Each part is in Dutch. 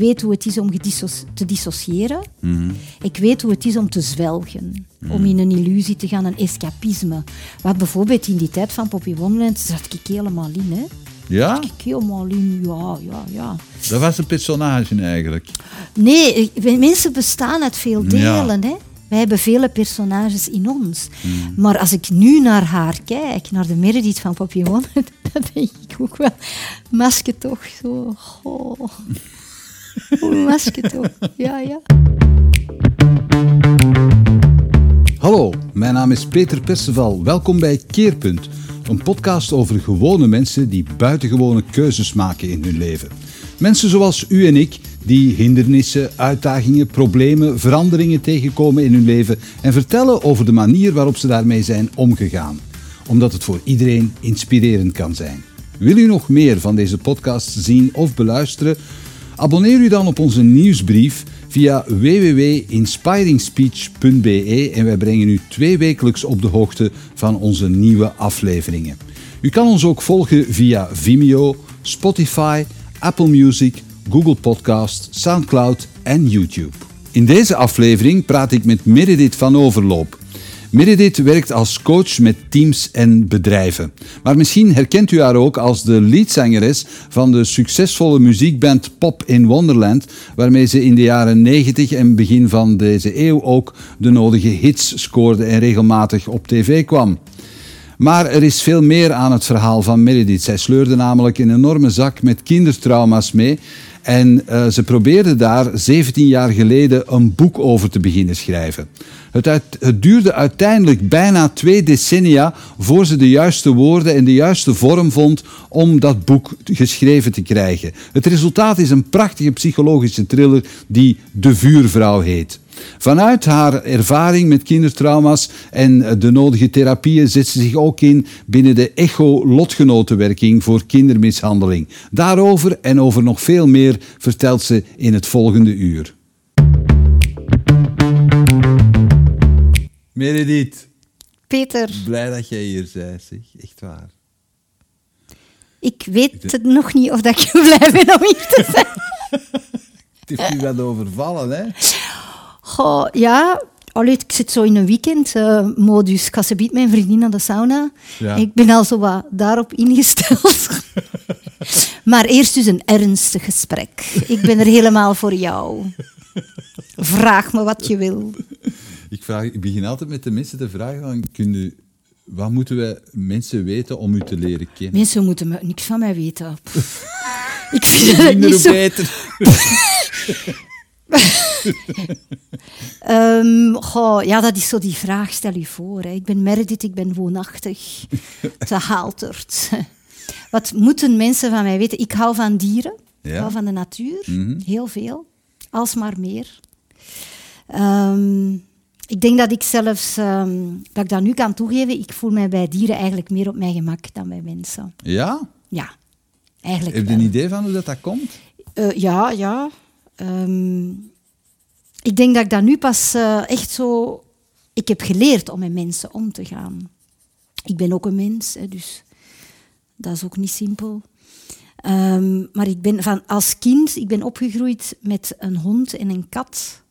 weet hoe het is om te dissociëren. Ik weet hoe het is om te zwelgen. Om in een illusie te gaan, een escapisme. Wat bijvoorbeeld in die tijd van Poppy Wonderland zat ik helemaal in. Hè. Ja? Zat ik helemaal in, ja, ja, ja. Dat was een personage eigenlijk. Nee, mensen bestaan uit veel delen. Hè. Wij hebben vele personages in ons. Hmm. Maar als ik nu naar haar kijk, naar de Meredith van Poppy Wonderland, dan denk ik ook wel, masker toch zo. Oh. masker toch, ja, ja. Hallo, mijn naam is Peter Perceval. Welkom bij Keerpunt, een podcast over gewone mensen die buitengewone keuzes maken in hun leven. Mensen zoals u en ik die hindernissen, uitdagingen, problemen, veranderingen tegenkomen in hun leven en vertellen over de manier waarop ze daarmee zijn omgegaan. Omdat het voor iedereen inspirerend kan zijn. Wil u nog meer van deze podcast zien of beluisteren? Abonneer u dan op onze nieuwsbrief via www.inspiringspeech.be en wij brengen u twee wekelijks op de hoogte van onze nieuwe afleveringen. U kan ons ook volgen via Vimeo, Spotify, Apple Music, Google Podcast, SoundCloud en YouTube. In deze aflevering praat ik met Meredith van Overloop. Meredith werkt als coach met teams en bedrijven. Maar misschien herkent u haar ook als de leadzangeres van de succesvolle muziekband Pop in Wonderland, waarmee ze in de jaren 90 en begin van deze eeuw ook de nodige hits scoorde en regelmatig op tv kwam. Maar er is veel meer aan het verhaal van Meredith. Zij sleurde namelijk een enorme zak met kindertrauma's mee. En uh, ze probeerde daar 17 jaar geleden een boek over te beginnen schrijven. Het, het, duurde uiteindelijk bijna twee decennia voor ze de juiste woorden en de juiste vorm vond om dat boek geschreven te krijgen. Het resultaat is een prachtige psychologische thriller die De Vuurvrouw heet. Vanuit haar ervaring met kindertrauma's en de nodige therapieën zet ze zich ook in binnen de echo-lotgenotenwerking voor kindermishandeling. Daarover en over nog veel meer vertelt ze in het volgende uur. Meredith. Peter. Blij dat jij hier bent, zeg. Echt waar. Ik weet het nog niet of dat ik blij ben om hier te zijn. het heeft u wat overvallen, hè? Goh, ja, Allee, ik zit zo in een weekendmodus. Uh, ik ga ze biedt mijn vriendin aan de sauna. Ja. Ik ben al zo wat daarop ingesteld. maar eerst dus een ernstig gesprek. Ik ben er helemaal voor jou. Vraag me wat je wil. Ik, vraag, ik begin altijd met de mensen te vragen: dan kun je, wat moeten we mensen weten om u te leren kennen? Mensen moeten me, niks van mij weten. ik vind het niet zo... um, goh, ja, dat is zo die vraag, stel je voor. Hè. Ik ben Meredith, ik ben woonachtig. Te Haaltert. Wat moeten mensen van mij weten? Ik hou van dieren, ja. ik hou van de natuur, mm -hmm. heel veel. Alsmaar meer. Um, ik denk dat ik zelfs, um, dat ik dat nu kan toegeven, ik voel mij bij dieren eigenlijk meer op mijn gemak dan bij mensen. Ja? Ja, eigenlijk Heb je een idee van hoe dat, dat komt? Uh, ja, ja. Um, ik denk dat ik dat nu pas uh, echt zo... Ik heb geleerd om met mensen om te gaan. Ik ben ook een mens, hè, dus dat is ook niet simpel. Um, maar ik ben van als kind ik ben opgegroeid met een hond en een kat.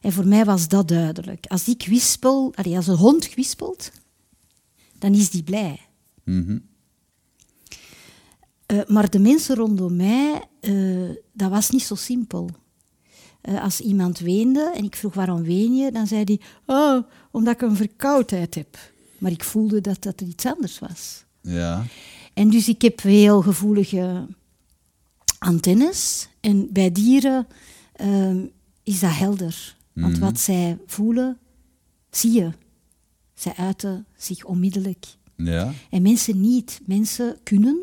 En voor mij was dat duidelijk. Als die kwispel, allee, als een hond kwispelt, dan is die blij. Mm -hmm. uh, maar de mensen rondom mij, uh, dat was niet zo simpel. Uh, als iemand weende en ik vroeg waarom ween je, dan zei hij, oh, omdat ik een verkoudheid heb. Maar ik voelde dat dat iets anders was. Ja. En dus ik heb heel gevoelige antennes. En bij dieren uh, is dat helder. Want mm -hmm. wat zij voelen, zie je. Zij uiten zich onmiddellijk. Ja. En mensen niet. Mensen kunnen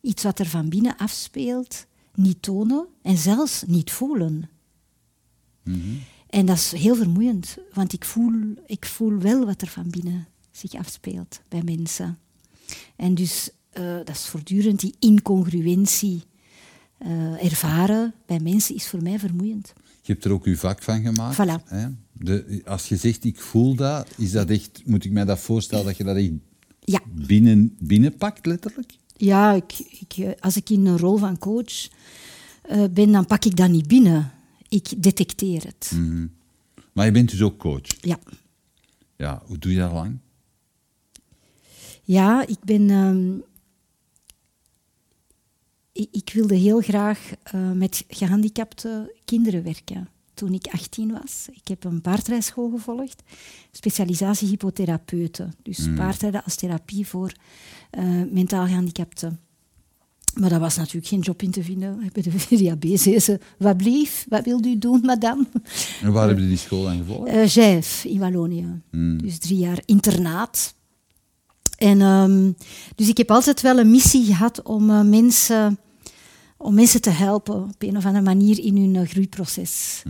iets wat er van binnen afspeelt, niet tonen en zelfs niet voelen. Mm -hmm. En dat is heel vermoeiend, want ik voel, ik voel wel wat er van binnen zich afspeelt bij mensen. En dus uh, dat is voortdurend die incongruentie uh, ervaren bij mensen is voor mij vermoeiend. Je hebt er ook uw vak van gemaakt. Voilà. Hè? De, als je zegt ik voel dat, is dat echt, moet ik mij dat voorstellen dat je dat echt ja. binnen, binnenpakt, letterlijk? Ja, ik, ik, als ik in een rol van coach eh, ben, dan pak ik dat niet binnen. Ik detecteer het. Mhm. Maar je bent dus ook coach. Ja. Ja, hoe doe je dat lang? Ja, ik ben. ehm, ik, ik wilde heel graag eh, met gehandicapte kinderen werken toen ik 18 was. Ik heb een paardrijschool gevolgd, specialisatie hypotherapeuten. Dus paardrijden als therapie voor eh, mentaal gehandicapten. Maar dat was natuurlijk geen job in te vinden. Bij de VDAB ze, wat blief, wat wilt u doen, madame? En waar heb je die school aan gevolgd? Gijf in Wallonië. Dus drie jaar internaat. En, ehm, dus ik heb altijd wel een missie gehad om, eh, mensen, om mensen te helpen op een of andere manier in hun groeiproces.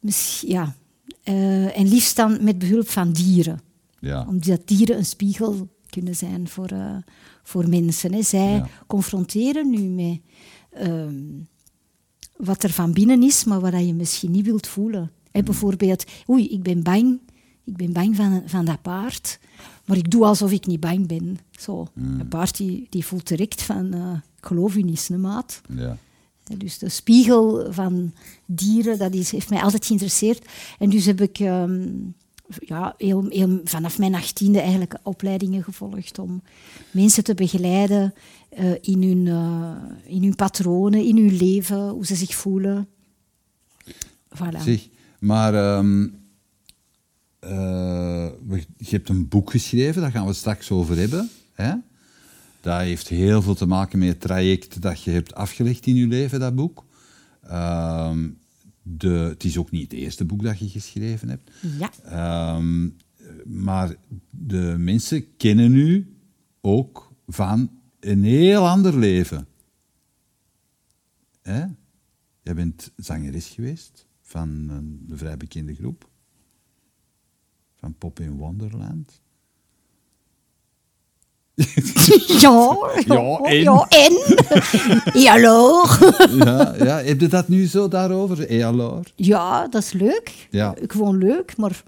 Miss- ja. Eh, en liefst dan met behulp van dieren. Ja. Omdat dieren een spiegel kunnen zijn voor, eh, voor mensen. Hè. Zij Ja. confronteren nu met ehm, wat er van binnen is, maar wat je misschien niet wilt voelen. Hè, bijvoorbeeld, oei, ik ben bang. Ik ben bang van, van dat paard, maar ik doe alsof ik niet bang ben. Zo. Een paard die, die voelt direct van, eh, geloof u niet, een maat. ja. Dus de spiegel van dieren, dat is, heeft mij altijd geïnteresseerd. En dus heb ik ehm, ja, heel, heel, vanaf mijn achttiende eigenlijk opleidingen gevolgd om mensen te begeleiden eh, in, hun, eh, in hun patronen, in hun leven, hoe ze zich voelen. Voilà. Zeg, maar ehm, eh, je hebt een boek geschreven, daar gaan we het straks over hebben. Hè? Dat heeft heel veel te maken met het traject dat je hebt afgelegd in je leven, dat boek. Ehm, de, het is ook niet het eerste boek dat je geschreven hebt. Ja. Ehm, maar de mensen kennen u ook van een heel ander leven. Hè? Jij bent zangeres geweest van een, een vrij bekende groep. Van Pop in Wonderland. Ja, Ja, en? ja, en? Ja, ja, heb je dat nu zo daarover? Ja, dat is leuk. Ja. Gewoon leuk, maar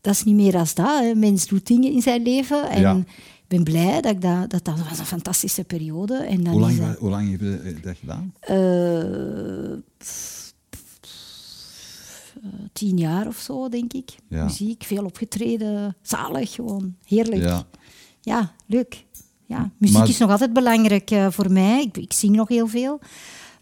dat is niet meer als dat. Hè. Mens doet dingen in zijn leven en Ja. ik ben blij dat ik dat, dat, dat was een fantastische periode. En dan Hoe lang, dat, hoe lang heb je dat gedaan? eh, pff, pff, eh, tien jaar of zo, denk ik. Ja. Muziek, veel opgetreden, zalig, gewoon heerlijk. Ja. Leuk. Ja, muziek Maar- is nog altijd belangrijk eh, voor mij. Ik, ik zing nog heel veel.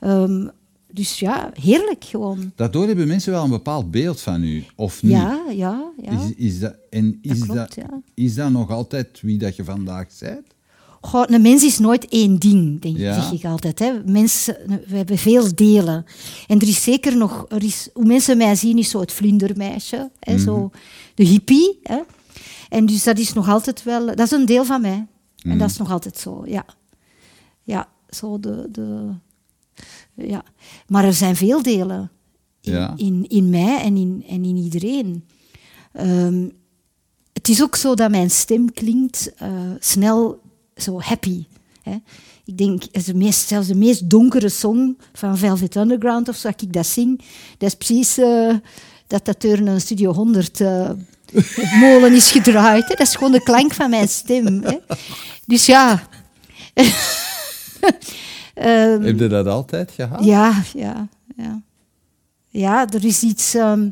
Ehm, dus ja, heerlijk gewoon. Daardoor hebben mensen wel een bepaald beeld van u, of niet? Ja, ja, ja. Is, is dat, en is dat, klopt, ja. is dat nog altijd wie dat je vandaag bent? Goh, een mens is nooit één ding, denk Ja. zeg ik altijd. Hè. Mensen, we hebben veel delen. En er is zeker nog... Er is, hoe mensen mij zien, is zo het vlindermeisje. Hè, Mhm. zo de hippie. Hè. En dus dat is nog altijd wel... Dat is een deel van mij. En dat is nog altijd zo, ja. Ja, zo de... de ja. Maar er zijn veel delen in, Ja. in, in mij en in, en in iedereen. Ehm, het is ook zo dat mijn stem klinkt eh, snel zo happy. Hè. Ik denk, de meest, zelfs de meest donkere song van Velvet Underground, of zo, als ik dat zing, dat is precies eh, dat dat door een Studio 100 eh, molen is gedraaid. Hè. Dat is gewoon de klank van mijn stem. Hè. Dus ja... Ehm, Heb je dat altijd gehad? ja, ja, ja. Ja, er is iets ehm,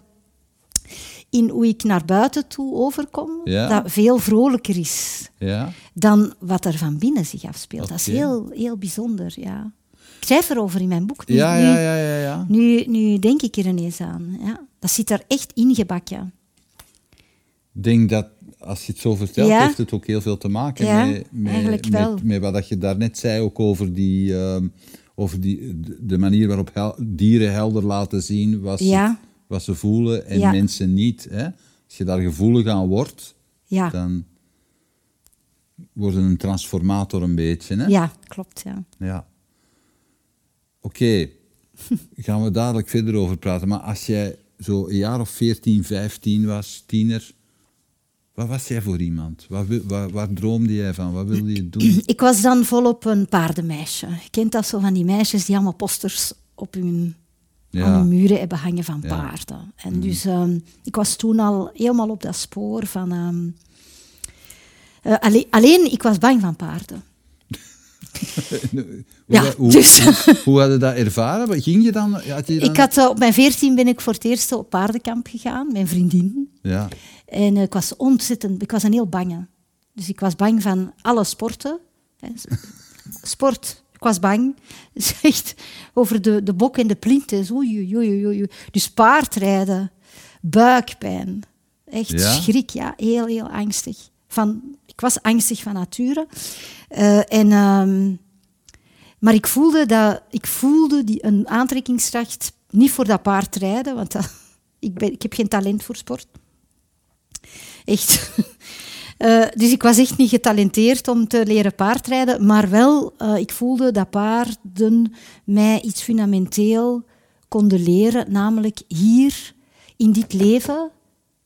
in hoe ik naar buiten toe overkom Ja. dat veel vrolijker is Ja? dan wat er van binnen zich afspeelt. Dat is heel, heel bijzonder, ja. Ik schrijf erover in mijn boek. Nu, Ja, ja, ja, ja, ja. Nu, nu denk ik er ineens aan. Ja. Dat zit er echt ingebakken. Ik denk dat, als je het zo vertelt, Ja. heeft het ook heel veel te maken Ja, met, met, met, met wat je daarnet zei, ook over, die, ehm, over die, de- manier waarop hel- dieren helder laten zien wat ze, Ja. wat ze voelen en mensen niet. Hè? Als je daar gevoelig aan wordt, dan wordt het een transformator een beetje. Hè? ja klopt. Ja. Ja. Oké, gaan we dadelijk verder over praten. Maar als jij zo een jaar of 14, 15 was, tiener, wat was jij voor iemand? Waar, waar droomde jij van? Wat wilde je doen? Ik was dan volop een paardenmeisje. Je kent dat zo van die meisjes die allemaal posters op hun, Ja. aan hun muren hebben hangen van Ja. Paarden. En dus ehm, ik was toen al helemaal op dat spoor van... ehm, eh, alleen, alleen, ik was bang van paarden. Ik hoe, Ja, hoe, dus- hoe, hoe had je dat ervaren? Wat Ging je dan? Had je dan Ik had, op mijn veertien ben ik voor het eerst op paardenkamp gegaan, mijn vriendin. ja. En eh, ik was ontzettend, ik was een heel bange. Dus ik was bang van alle sporten. Hè. Sport, ik was bang. Dus echt over de, de bok en de plinten. Oei, oei, oei. Dus paardrijden, buikpijn. Echt Ja? schrik, ja. Heel, heel angstig. Van, ik was angstig van nature. Eh, en, ehm, maar ik voelde, dat, ik voelde die, een aantrekkingskracht niet voor dat paardrijden, want dat, ik, ben, ik heb geen talent voor sport. Echt. Eh, dus ik was echt niet getalenteerd om te leren paardrijden, maar wel, eh, ik voelde dat paarden mij iets fundamenteel konden leren, namelijk hier in dit leven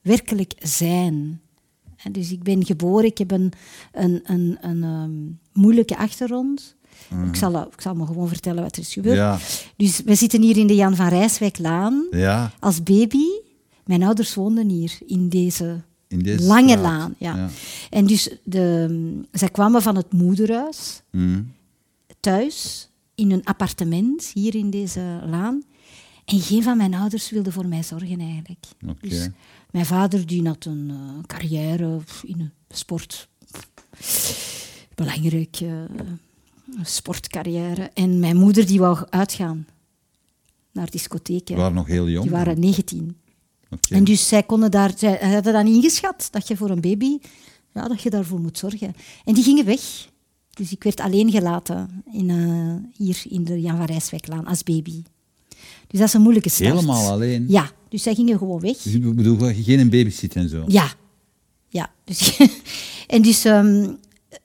werkelijk zijn. En dus ik ben geboren, ik heb een, een, een, een ehm, moeilijke achtergrond. Ik, zal, ik zal me gewoon vertellen wat er is gebeurd. Ja. Dus we zitten hier in de Jan van Rijswijklaan. ja, Als baby, mijn ouders woonden hier in deze, in deze lange straat. laan. Ja. En dus de, zij kwamen van het moederhuis Mm. thuis in een appartement hier in deze laan. En geen van mijn ouders wilde voor mij zorgen eigenlijk. Oké. Dus mijn vader die had een eh, carrière in een sport. Belangrijk, eh, sportcarrière. En mijn moeder die wou uitgaan naar discotheken. We waren nog heel jong. Die waren 19. En dus zij konden daar, zij hadden dan ingeschat dat je voor een baby, ja, dat je daarvoor moet zorgen. En die gingen weg. Dus ik werd alleen gelaten in, eh, hier in de Jan van Rijswijklaan als baby. Dus dat is een moeilijke start. Helemaal alleen? Ja, dus zij gingen gewoon weg. Dus ik bedoel, geen babysit en zo? Ja. Ja. Dus, en, dus, ehm,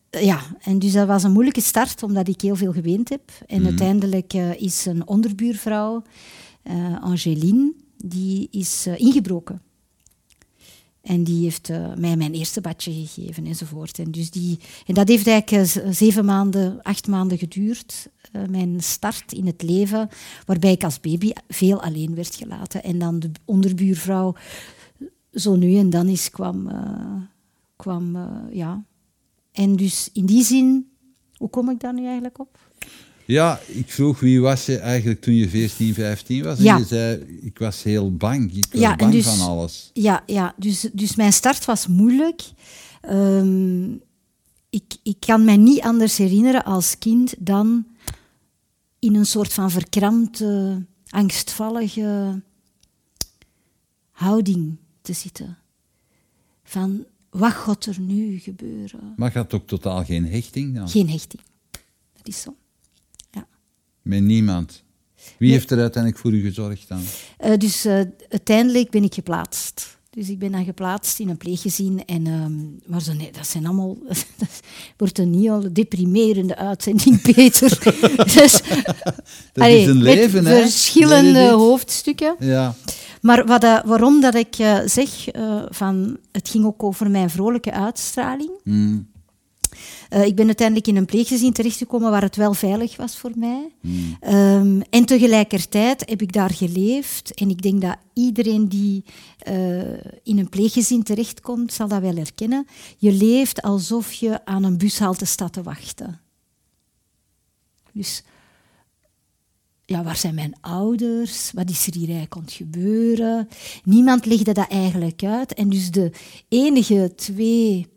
ja, en dus dat was een moeilijke start, omdat ik heel veel geweend heb. En uiteindelijk eh, is een onderbuurvrouw, eh Angeline, die is eh, ingebroken. En die heeft eh, mij mijn eerste badje gegeven enzovoort. En, dus die, en dat heeft eigenlijk eh, zeven maanden, acht maanden geduurd. mijn start in het leven, waarbij ik als baby veel alleen werd gelaten. En dan de onderbuurvrouw zo nu en dan eens kwam. kwam ja. En dus in die zin, hoe kom ik daar nu eigenlijk op? Ja, ik vroeg wie was je eigenlijk toen je 14, 15 was? Ja. En je zei, ik was heel bang. Ik was Ja, bang dus- van alles. Ja, ja dus, dus mijn start was moeilijk. Ehm, ik, ik kan mij niet anders herinneren als kind dan in een soort van verkrampte, angstvallige houding te zitten. Van, wat gaat er nu gebeuren? Maar had ook totaal geen hechting dan? Geen hechting. Dat is zo. Met niemand? Wie heeft er uiteindelijk voor u gezorgd dan? Eh, dus eh, uiteindelijk ben ik geplaatst. Dus ik ben dan geplaatst in een pleeggezin. En, ehm, maar zo, nee, dat zijn allemaal... dat wordt een heel deprimerende uitzending, Peter. dus, Dat allee, is een leven, hè? verschillende hoofdstukken. Ja. Maar wat, dat- waarom dat ik eh, zeg, eh, van, het ging ook over mijn vrolijke uitstraling. Mm. Eh, ik ben uiteindelijk in een pleeggezin terechtgekomen waar het wel veilig was voor mij. Mm. Ehm, en tegelijkertijd heb ik daar geleefd. En ik denk dat iedereen die eh, in een pleeggezin terechtkomt, zal dat wel herkennen. Je leeft alsof je aan een bushalte staat te wachten. Dus ja, waar zijn mijn ouders? Wat is er hier eigenlijk aan het gebeuren? Niemand legde dat eigenlijk uit. En dus de enige twee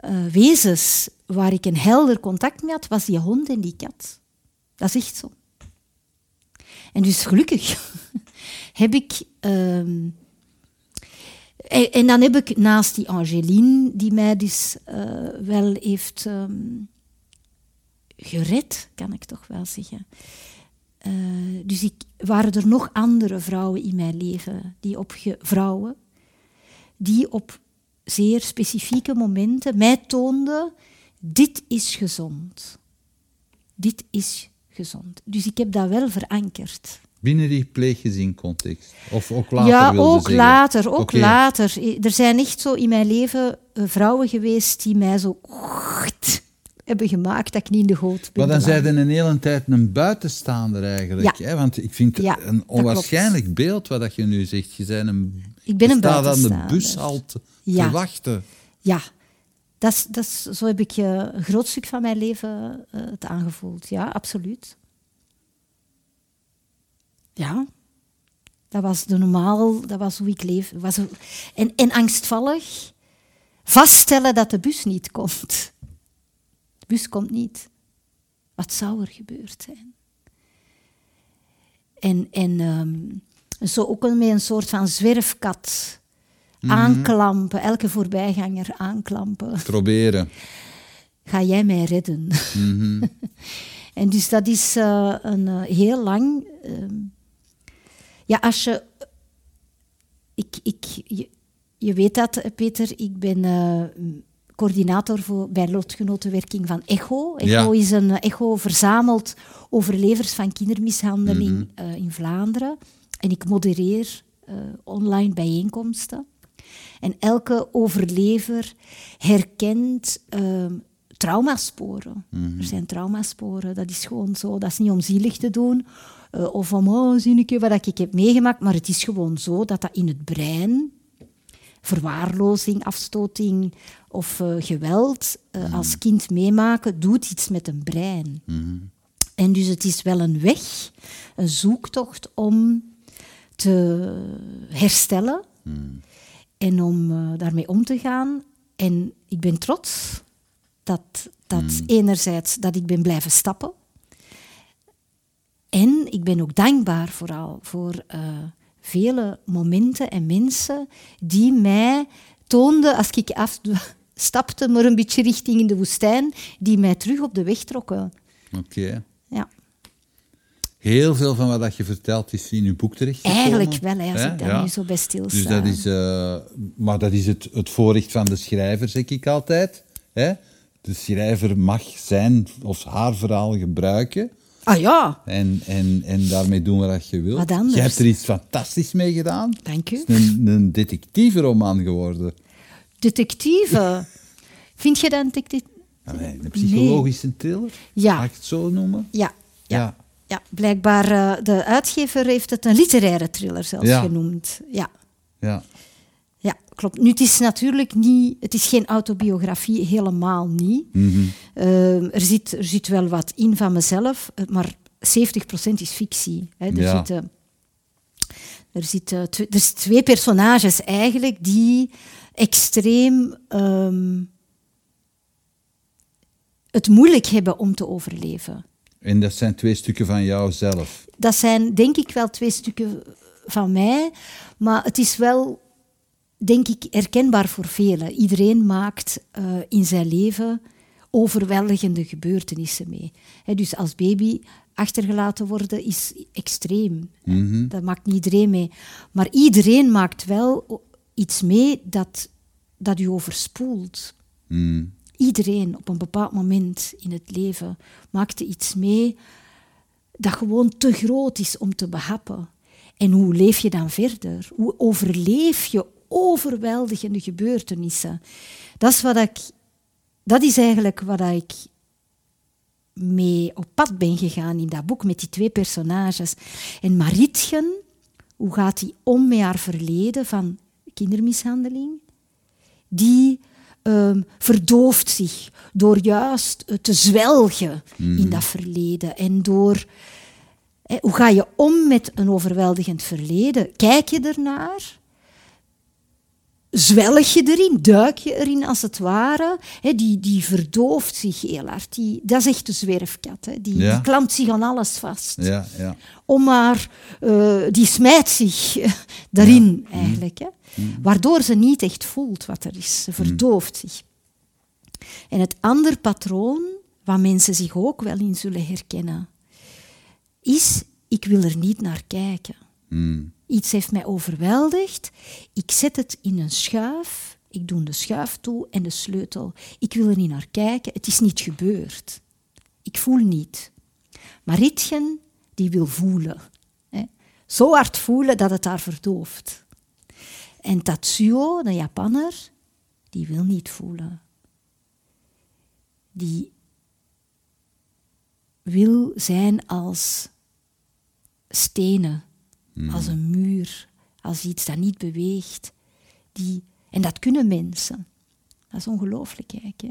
eh, wezens waar ik een helder contact mee had, was die hond en die kat. Dat is echt zo. En dus gelukkig heb ik... ehm, en, dan heb ik naast die Angeline, die mij dus eh, wel heeft ehm, gered, kan ik toch wel zeggen. Eh, dus ik, waren er nog andere vrouwen in mijn leven, die op vrouwen, die op zeer specifieke momenten mij toonden, dit is gezond. Dit is gezond. Dus ik heb dat wel verankerd. Binnen die pleeggezincontext? Of ook later ja, ook zeggen? later, ook later. Er zijn echt zo in mijn leven eh, vrouwen geweest die mij zo hebben gemaakt dat ik niet in de goot ben Maar dan zijn een hele tijd een buitenstaander eigenlijk. Ja. Hè? Want ik vind het Ja, een onwaarschijnlijk beeld wat dat je nu zegt. Je, zijn een, Ik ben je een staat aan de buitenstaander. bushalte Ja. te wachten. Ja. Dat is, dat is, zo heb ik eh, een groot stuk van mijn leven eh, het aangevoeld. Ja, absoluut. Ja. Dat was de normaal, dat was hoe ik leef. Was en, en angstvallig vaststellen dat de bus niet komt. De bus komt niet. Wat zou er gebeurd zijn? En, en ehm, zo ook met een soort van zwerfkat aanklampen, elke voorbijganger aanklampen. Proberen. Ga jij mij redden? en dus dat is eh, een eh, heel lang. ehm, ja, als je. Ik, ik, je, je weet dat, eh, Peter, ik ben coördinator voor, bij lotgenotenwerking van ECHO. ECHO Ja. is een ECHO verzamelt overlevers van kindermishandeling eh, in Vlaanderen. En ik modereer eh, online bijeenkomsten. En elke overlever herkent ehm, traumasporen. Er zijn traumasporen, dat is gewoon zo. Dat is niet om zielig te doen eh, of om, oh, zie wat ik heb meegemaakt, maar het is gewoon zo dat dat in het brein, verwaarlozing, afstoting of eh, geweld eh, als kind meemaken, doet iets met een brein. En dus het is wel een weg, een zoektocht om te herstellen en om eh, daarmee om te gaan. En ik ben trots dat, dat enerzijds dat ik ben blijven stappen. En ik ben ook dankbaar vooral voor eh, vele momenten en mensen die mij toonden als ik afstapte, maar een beetje richting in de woestijn, die mij terug op de weg trokken. Oké. Heel veel van wat je vertelt is in uw boek terecht. Eigenlijk wel, hè, als ik daar nu zo bij stilsta. Dus dat is, eh, maar dat is het, het voorrecht van de schrijver, zeg ik altijd. Hè? De schrijver mag zijn of haar verhaal gebruiken Ah ja, en, en, en daarmee doen wat je wil. Wat anders. Je hebt er iets fantastisch mee gedaan. Dank u. Het is een, een detectiveroman geworden. detectieve. Vind je dat een detectief? Allee, een psychologische thriller, Ja. mag ik het zo noemen? Ja, ja. Ja. Ja. blijkbaar, eh, de uitgever heeft het een literaire thriller zelfs Ja. genoemd. Ja. Ja. ja, klopt. Nu, het is natuurlijk niet, het is geen autobiografie, helemaal niet. Eh, er, zit, er zit wel wat in van mezelf, eh, maar 70% is fictie. Hè. Er, Ja. zitten, er, zitten tw- er zijn twee personages eigenlijk die extreem ehm, het moeilijk hebben om te overleven. En dat zijn twee stukken van jou zelf. Dat zijn denk ik wel twee stukken van mij, maar het is wel, denk ik, herkenbaar voor velen. Iedereen maakt eh, in zijn leven overweldigende gebeurtenissen mee. Dus als baby achtergelaten worden is extreem. Dat maakt niet iedereen mee. Maar iedereen maakt wel iets mee dat, dat u overspoelt. Mm. Iedereen op een bepaald moment in het leven maakte iets mee dat gewoon te groot is om te behappen. En hoe leef je dan verder? Hoe overleef je overweldigende gebeurtenissen? Dat is, wat dat is eigenlijk wat ik mee op pad ben gegaan in dat boek met die twee personages. En Maritjen, hoe gaat die om met haar verleden van kindermishandeling? Die ehm, verdooft zich door juist eh, te zwelgen in dat verleden. En door... hoe ga je om met een overweldigend verleden? Kijk je ernaar? Zwelg je erin, duik je erin als het ware. Die, die verdooft zich heel hard. Die, dat is echt de zwerfkat. Die, Ja. die klampt zich aan alles vast. Ja, ja. Om maar, eh, die smijt zich daarin eigenlijk. Hè. Waardoor ze niet echt voelt wat er is. Ze verdooft zich. En het andere patroon, waar mensen zich ook wel in zullen herkennen, is, ik wil er niet naar kijken. Mm. Iets heeft mij overweldigd. Ik zet het in een schuif. Ik doe de schuif toe en de sleutel. Ik wil er niet naar kijken. Het is niet gebeurd. Ik voel niet. Maar Ritgen, die wil voelen. Zo hard voelen dat het haar verdooft. En Tatsuo, de Japanner, die wil niet voelen. Die wil zijn als stenen, als een muur, als iets dat niet beweegt. Die, en dat kunnen mensen. Dat is ongelooflijk, eigenlijk. Hè?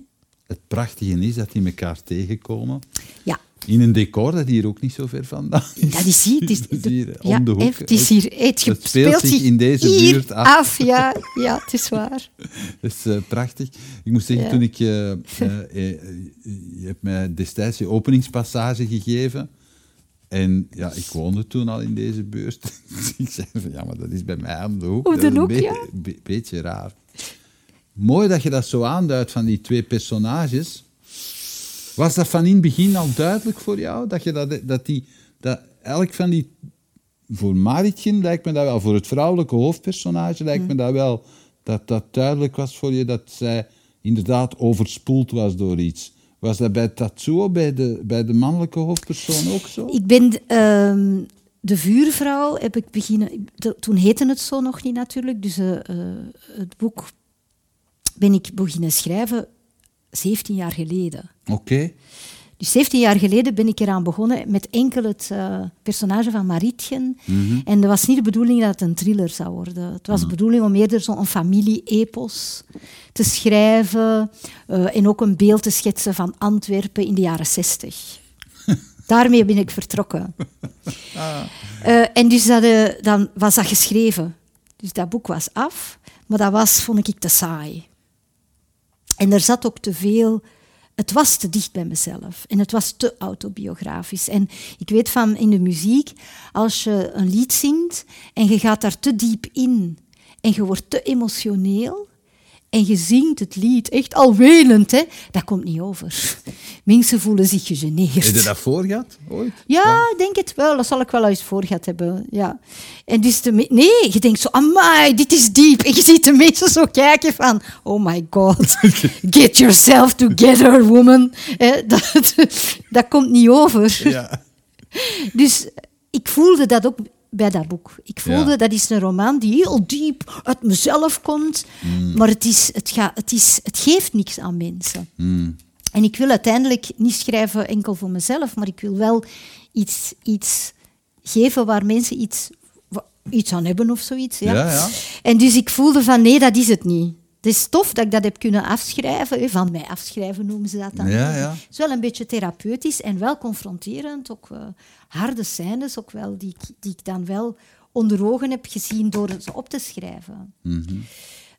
Het prachtige is dat die elkaar tegenkomen. Ja, In een decor dat hier ook niet zo ver vandaan is. dat is hier. Het is, hier, om de hoek. Het is hier. Het, Het speelt zich in deze buurt af. Ja, ja, het is waar. Dat is eh, prachtig. Ik moet zeggen, Ja. toen ik... eh, eh, je hebt mij destijds je openingspassage gegeven. En ja, ik woonde toen al in deze buurt. Dus ik zei van, ja, maar dat is bij mij aan de hoek. De een hoek, be- beetje raar. Mooi dat je dat zo aanduidt van die twee personages. Was dat van in het begin al duidelijk voor jou? Dat, je dat, dat, die, dat elk van die... Voor Maritjen lijkt me dat wel. Voor het vrouwelijke hoofdpersonage lijkt me dat wel... Dat dat duidelijk was voor je dat zij inderdaad overspoeld was door iets. Was dat bij Tatsuo, bij de, bij de mannelijke hoofdpersoon ook zo? Ik ben ehm, de vuurvrouw, heb ik beginnen... de- toen heette het zo nog niet natuurlijk, dus eh, eh, het boek ben ik beginnen schrijven 17 jaar geleden. Oké. Dus 17 jaar geleden ben ik eraan begonnen met enkel het eh, personage van Maritjen. En dat was niet de bedoeling dat het een thriller zou worden. Het was de bedoeling om eerder zo'n familie-epos te schrijven eh, en ook een beeld te schetsen van Antwerpen in de jaren 60. Daarmee ben ik vertrokken. Eh, en dus dat, dan was dat geschreven. Dus dat boek was af, maar dat was, vond ik, te saai. En er zat ook te veel. Het was te dicht bij mezelf en het was te autobiografisch. En ik weet van in de muziek, als je een lied zingt en je gaat daar te diep in en je wordt te emotioneel en je zingt het lied echt al wenend, hè, dat komt niet over. Mensen voelen zich gegeneerd. Heb je dat voor gehad, ooit? Ja, ik denk het wel. Dat zal ik wel eens voor gehad hebben. Ja. En dus de nee, je denkt zo, amai, dit is diep. En je ziet de mensen zo kijken van, oh my god, get yourself together, woman. Dat, dat komt niet over. Ja. Dus ik voelde dat ook bij dat boek. Ik voelde, Ja. dat is een roman die heel diep uit mezelf komt. Maar het, is, het, gaat, het, is, het geeft niks aan mensen. En ik wil uiteindelijk niet schrijven enkel voor mezelf, maar ik wil wel iets, iets geven waar mensen iets, iets aan hebben of zoiets. Ja? Ja, ja. En dus ik voelde van nee, dat is het niet. Het is tof dat ik dat heb kunnen afschrijven. Van mij afschrijven noemen ze dat dan. Ja, ja. Het is wel een beetje therapeutisch en wel confronterend. Ook eh, harde scènes, ook wel, die, ik- die ik dan wel onder ogen heb gezien door ze op te schrijven.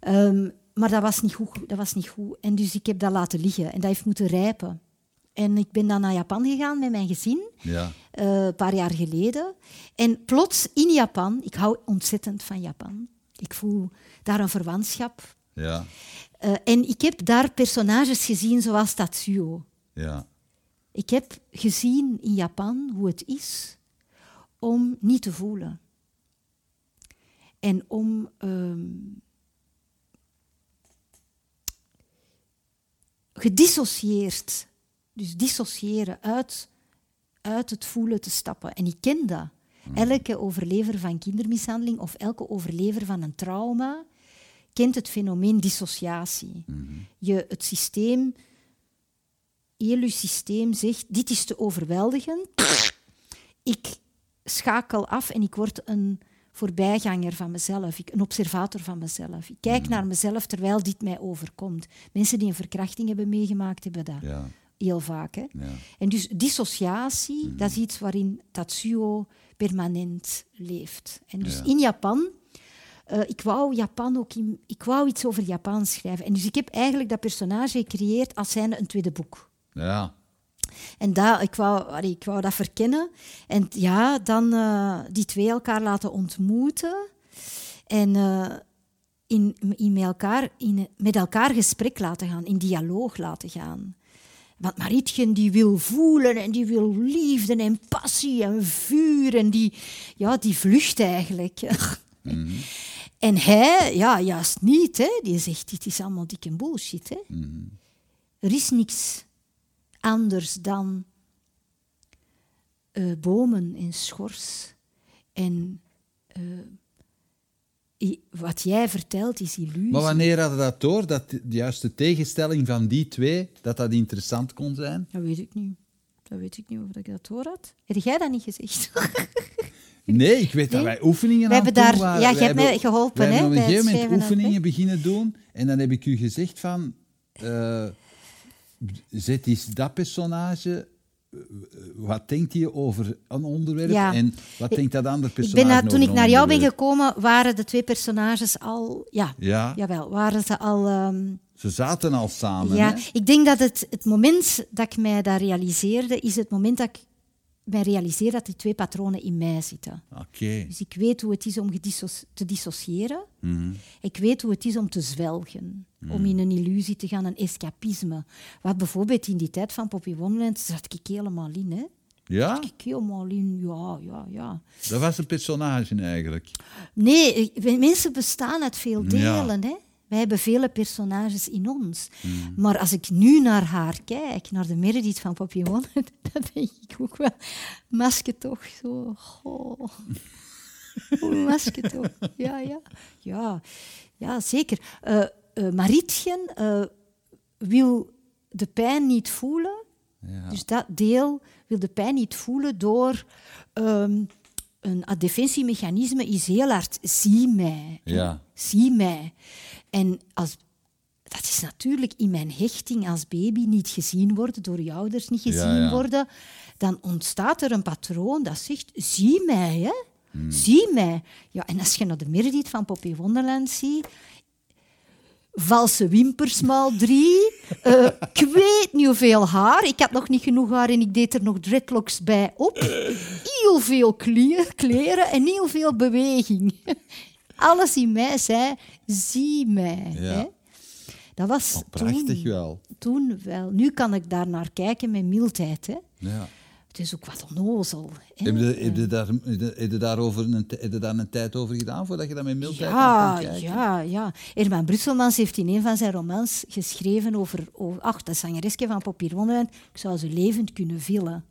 Ehm, maar dat was, niet goed, dat was niet goed. En dus ik heb dat laten liggen en dat heeft moeten rijpen. En ik ben dan naar Japan gegaan met mijn gezin, Ja. eh, een paar jaar geleden. En plots in Japan, ik hou ontzettend van Japan. Ik voel daar een verwantschap. Ja. Eh, en ik heb daar personages gezien zoals Tatsuo. Ja. Ik heb gezien in Japan hoe het is om niet te voelen. En om ehm, gedissocieerd, dus dissociëren uit, uit het voelen te stappen. En ik ken dat. Elke overlever van kindermishandeling of elke overlever van een trauma kent het fenomeen dissociatie. Je, het systeem heel je systeem zegt, dit is te overweldigend. Ik schakel af en ik word een voorbijganger van mezelf, ik, een observator van mezelf. Ik kijk naar mezelf terwijl dit mij overkomt. Mensen die een verkrachting hebben meegemaakt, hebben dat Ja. heel vaak. Hè? Ja. En dus dissociatie, dat is iets waarin Tatsuo permanent leeft. En dus Ja. in Japan, eh, ik wou Japan ook in, ik wou iets over Japan schrijven. En dus ik heb eigenlijk dat personage gecreëerd als zijnde een tweede boek. Ja. En dat, ik, wou, ik wou dat verkennen. En ja, dan eh, die twee elkaar laten ontmoeten. En eh, in, in, met, elkaar, in met elkaar gesprek laten gaan, in dialoog laten gaan. Want Maritjen die wil voelen en die wil liefde en passie en vuur. En die, ja, die vlucht eigenlijk. En hij, ja, juist niet. Hè. Die zegt, dit is allemaal dikke bullshit. Hè. Er is niks anders dan eh, bomen en schors. En eh, i- wat jij vertelt is illusie. Maar wanneer hadden dat door, dat de juiste tegenstelling van die twee, dat dat interessant kon zijn? Dat weet ik niet. Dat weet ik niet of ik dat hoor had. Heb jij dat niet gezegd? Nee, ik weet dat wij oefeningen aan hebben daar- waren. ja, je hebt mij geholpen, hè, hebben op een gegeven moment oefeningen beginnen doen en dan heb ik u gezegd van... eh, zet is dat personage... eh, Wat denkt hij over een onderwerp Ja. en wat denkt dat andere Ik personage ben daar, toen ik naar jou ben gekomen, waren de twee personages al... Ja, Ja, jawel, waren ze al... ehm, ze zaten al samen. ja, hè? ik denk dat het, het moment dat ik mij dat realiseerde, is het moment dat ik mij realiseer dat die twee patronen in mij zitten. Oké. Dus ik weet hoe het is om te dissociëren. Mhm. Ik weet hoe het is om te zwelgen. Om in een illusie te gaan, een escapisme. Wat bijvoorbeeld in die tijd van Poppy Wonderland zat ik helemaal in. Hè? Ja, Ik helemaal in, ja, ja, ja. dat was een personage eigenlijk. Nee, ik- mensen bestaan uit veel Ja. delen. Hè? Wij hebben vele personages in ons. Maar als ik nu naar haar kijk, naar de Meredith van Poppy Wonderland, dan denk ik ook wel, masker toch zo. Oh. Oeh, masker toch. Ja, ja. Ja, ja zeker. Eh eh, Marietjen eh, wil de pijn niet voelen. Ja. Dus dat deel wil de pijn niet voelen door ehm, een, defensiemechanisme is heel hard zie mij. Ja. Zie mij. En als, dat is natuurlijk in mijn hechting als baby niet gezien worden, door je ouders niet gezien Ja, ja. worden. Dan ontstaat er een patroon dat zegt, zie mij, hè. Hmm. Zie mij. Ja, en als je naar de Meredith van Poppy Wonderland ziet, valse wimpers maal drie. ik weet niet hoeveel haar. Ik had nog niet genoeg haar en ik deed er nog dreadlocks bij op. Heel veel kleren en heel veel beweging. Alles in mij zei, zie mij. Ja. Hè? Dat was Oh, prachtig toen, wel. toen wel. Nu kan ik daar naar kijken met mildheid. Hè? Ja. Het is ook wat onnozel. Hè? Heb je, heb, je daar, heb, je daarover een, t- heb je daar een tijd over gedaan voordat je dat met mildheid Ja, kan kijken? ja, ja. Herman Brusselmans heeft in een van zijn romans geschreven over... over ach, dat zangeresje van Papier Wonderland. Ik zou ze levend kunnen villen.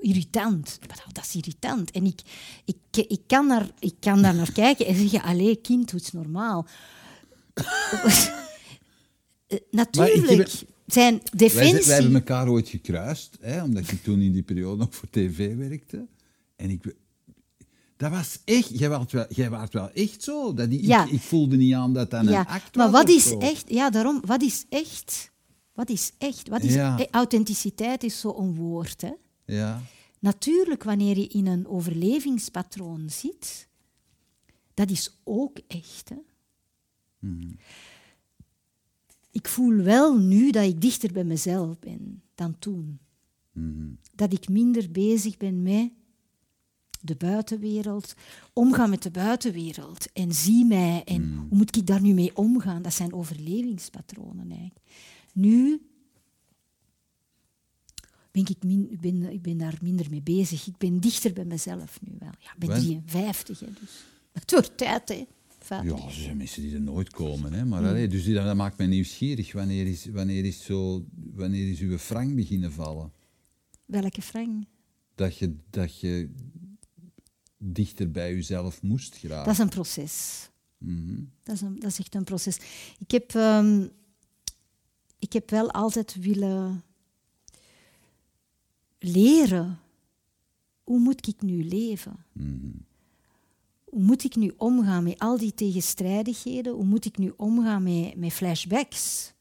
Irritant. Maar dat- is irritant. En ik, ik, ik, kan, daar, ik kan daar naar kijken en zeggen... Allee, kind, doe het normaal. Eh, Natuurlijk. Zijn defensie... wij hebben elkaar ooit gekruist, hè, omdat ik toen in die periode nog voor tv werkte. En ik... Dat was echt... Jij was wel, jij was wel echt zo. Dat ik, Ja. ik, ik voelde niet aan dat dat een ja, act maar was wat of is zo. echt? Ja, daarom, wat is echt? Wat is echt? Wat is, Ja. eh, Authenticiteit is zo'n woord, hè? Ja. Natuurlijk, wanneer je in een overlevingspatroon zit, dat is ook echt. Hè? Ik voel wel nu dat ik dichter bij mezelf ben dan toen. Dat ik minder bezig ben met de buitenwereld, omgaan met de buitenwereld en zie mij en hoe moet ik daar nu mee omgaan? Dat zijn overlevingspatronen eigenlijk. Nu ben ik, min, ik, ben, ik ben daar minder mee bezig. Ik ben dichter bij mezelf nu wel. Ja, ik ben Wel- 53, hè, dus het wordt tijd, hè. Ja, er zijn mensen die er nooit komen. Hè. Maar allee, dus dat maakt mij nieuwsgierig. Wanneer is, wanneer is, zo, wanneer is uw frank beginnen vallen? Welke Frank? Dat je, dat je dichter bij jezelf moest geraken. Dat is een proces. Mhm. Dat is, een, dat is echt een proces. Ik heb, ehm, ik heb wel altijd willen leren. Hoe moet ik nu leven? Hoe moet ik nu omgaan met al die tegenstrijdigheden? Hoe moet ik nu omgaan met, met flashbacks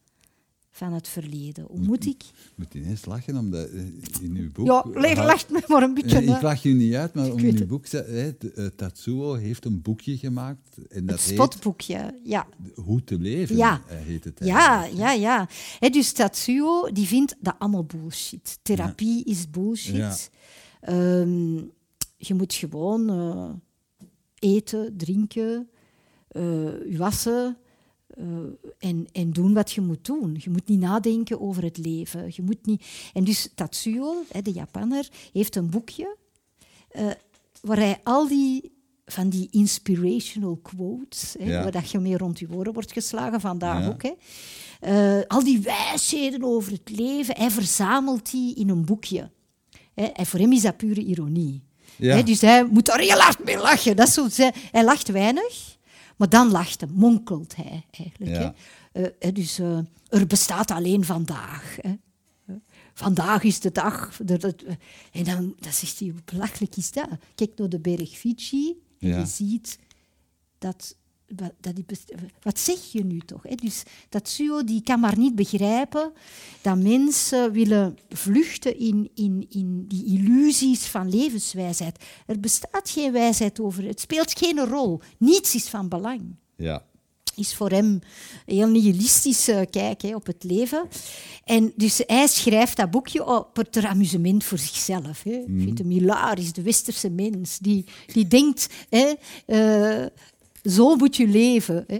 van het verleden? Hoe moet ik... Ik moet ineens lachen, omdat eh, in uw boek... Ja, leg- lacht me maar een beetje. eh, ik lach je niet uit, maar om in uw boek... eh, Tatsuo heeft een boekje gemaakt. En dat Het heet spotboekje, ja. Hoe te leven, Ja. heet het Ja, eigenlijk. ja, ja. Dus Tatsuo die vindt dat allemaal bullshit. Therapie is bullshit. Ja. Ehm, je moet gewoon eten, drinken, je wassen eh, en, en doen wat je moet doen. Je moet niet nadenken over het leven. Je moet niet... En dus Tatsuo, hè, de Japanner, heeft een boekje eh, waar hij al die van die inspirational quotes, hè, Ja. waar dat je mee rond je oren wordt geslagen, vandaag Ja. ook. Hè. Eh, al die wijsheden over het leven, hij verzamelt die in een boekje. Hè. En voor hem is dat pure ironie. Ja. Hè, dus hij moet daar heel hard mee lachen. Dat is zo, hij lacht weinig, maar dan lacht hij, monkelt hij eigenlijk. Ja. Hè. Eh, hè, dus eh, er bestaat alleen vandaag. Hè. Vandaag is de dag. dat- dat- En dan, dan zegt hij, belachelijk is dat? Kijk naar de berg Fiji en Ja. je ziet dat wat, dat die wat zeg je nu toch? Hè? Dus dat Suo die kan maar niet begrijpen dat mensen willen vluchten in, in, in die illusies van levenswijsheid. Er bestaat geen wijsheid over. Het speelt geen rol. Niets is van belang Ja. is voor hem een heel nihilistische kijk hè, op het leven. En dus hij schrijft dat boekje op het amusement voor zichzelf. Hè. Ik vind hem hilarisch, de westerse mens, die, die denkt, hè, eh, zo moet je leven. Hè.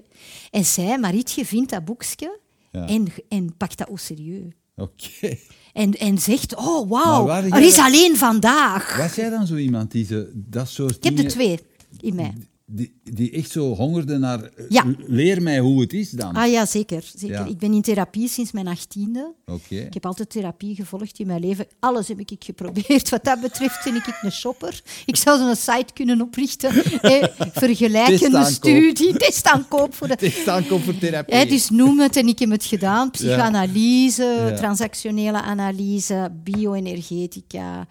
En zij, Marietje, vindt dat boekje Ja. en, en pakt dat au serieus. Oké. En, en zegt, oh wauw, er is alleen vandaag. Was jij dan zo iemand die ze, dat soort Ik heb er twee in mij. Die, die echt zo hongerde naar... eh, Ja. Leer mij hoe het is dan. Ah ja, zeker. zeker. Ja. Ik ben in therapie sinds mijn achttiende. Oké. Ik heb altijd therapie gevolgd in mijn leven. Alles heb ik geprobeerd. Wat dat betreft ben ik een shopper. Ik zou zo'n site kunnen oprichten. Eh, vergelijkende studie. Testaankoop voor de... Voor therapie. Dus noem het en ik heb het gedaan. Psychoanalyse, Ja. transactionele analyse, bioenergetica.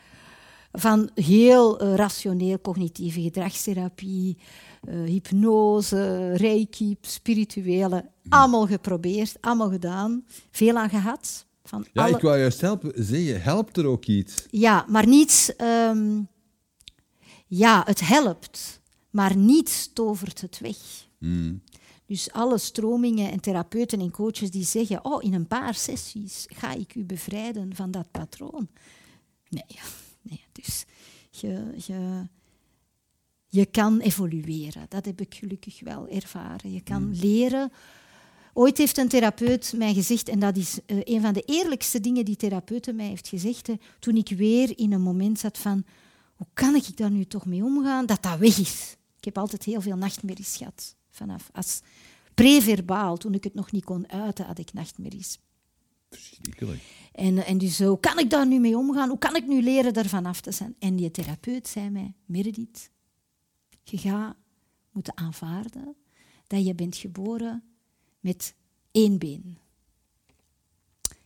Van heel eh, rationeel cognitieve gedragstherapie, eh, hypnose, reiki, spirituele. Allemaal geprobeerd, allemaal gedaan. Veel aan gehad. Van Ja, alle... ik wou juist helpen. Zeggen, helpt er ook iets? Ja, maar niets. ehm, ja, het helpt, maar niets tovert het weg. Hmm. Dus alle stromingen en therapeuten en coaches die zeggen: Oh, in een paar sessies ga ik u bevrijden van dat patroon. Nee, nee. Dus je, je, je kan evolueren. Dat heb ik gelukkig wel ervaren. Je kan leren. Ooit heeft een therapeut mij gezegd, en dat is eh, een van de eerlijkste dingen die therapeuten mij heeft gezegd, hè, toen ik weer in een moment zat van, hoe kan ik daar nu toch mee omgaan, dat dat weg is. Ik heb altijd heel veel nachtmerries gehad. Vanaf als preverbaal, toen ik het nog niet kon uiten, had ik nachtmerries. Verschrikkelijk. En, en dus hoe kan ik daar nu mee omgaan? Hoe kan ik nu leren daarvan af te zijn? En die therapeut zei mij, Meredith, je gaat moeten aanvaarden dat je bent geboren met één been.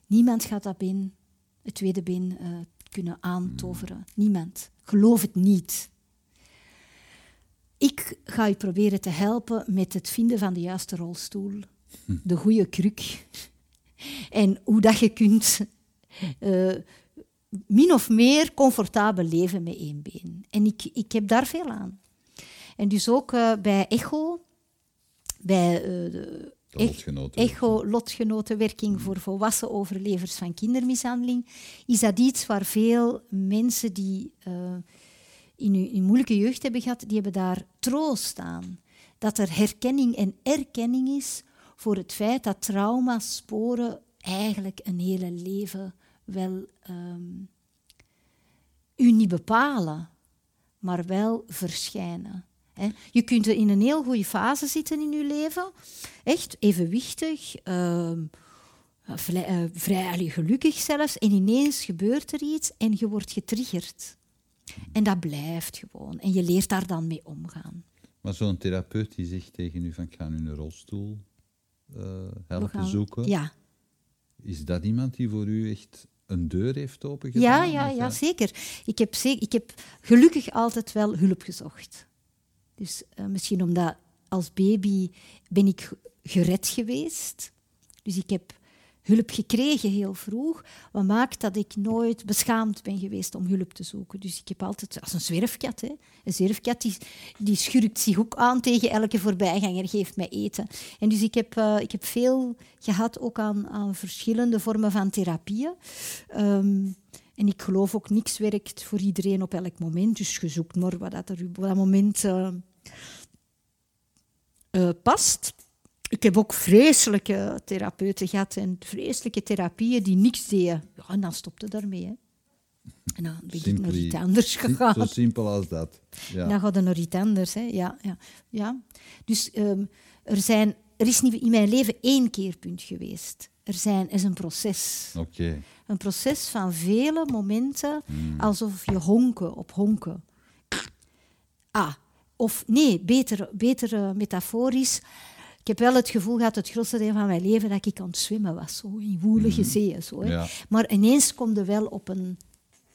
Niemand gaat dat been, het tweede been, eh, kunnen aantoveren. Niemand. Geloof het niet. Ik ga je proberen te helpen met het vinden van de juiste rolstoel, de goede kruk. En hoe dat je kunt eh, min of meer comfortabel leven met één been. En ik, ik heb daar veel aan. En dus ook eh, bij ECHO, bij eh, de De lotgenoten. ECHO-lotgenotenwerking voor volwassen overlevers van kindermishandeling, is dat iets waar veel mensen die in hun moeilijke jeugd hebben gehad, die hebben daar troost aan. Dat er herkenning en erkenning is voor het feit dat traumasporen eigenlijk een hele leven wel ehm, u niet bepalen, maar wel verschijnen. Je kunt er in een heel goede fase zitten in je leven, echt evenwichtig, ehm, vrij, eh, vrij allee, gelukkig zelfs, en ineens gebeurt er iets en je wordt getriggerd. En dat blijft gewoon. En je leert daar dan mee omgaan. Maar zo'n therapeut die zegt tegen u van ik ga nu een rolstoel helpen gaan- zoeken. Ja, Is dat iemand die voor u echt een deur heeft opengedaan? ja, ja, ja eh, zeker. Ik heb, zeker. ik heb gelukkig altijd wel hulp gezocht. Dus eh, misschien omdat als baby ben ik ge- gered geweest. Dus ik heb hulp gekregen heel vroeg. Wat maakt dat ik nooit beschaamd ben geweest om hulp te zoeken. Dus ik heb altijd, als een zwerfkat, hè. een zwerfkat die, die schurkt zich ook aan tegen elke voorbijganger, geeft mij eten. En dus ik heb, eh, ik heb veel gehad ook aan, aan verschillende vormen van therapieën. Ehm, en ik geloof ook, niks werkt voor iedereen op elk moment. Dus je zoekt maar wat dat er op dat moment eh, eh, past. Ik heb ook vreselijke therapeuten gehad en vreselijke therapieën die niks deden. Ja, en dan stopte daarmee. Hè. En dan ben ik naar iets anders gegaan. Zo simpel als dat. Ja. Dan gaat het naar iets anders. Hè. Ja, ja, ja. Dus ehm, er, zijn, er is niet in mijn leven één keerpunt geweest. Er zijn, is een proces. Oké. Een proces van vele momenten alsof je honken op honken. Ah, of nee, beter, beter eh, metaforisch. Ik heb wel het gevoel gehad, het grootste deel van mijn leven, dat ik aan het zwemmen was. Zo, in woelige zeeën. Zo, hè. Ja. Maar ineens komt er wel op een...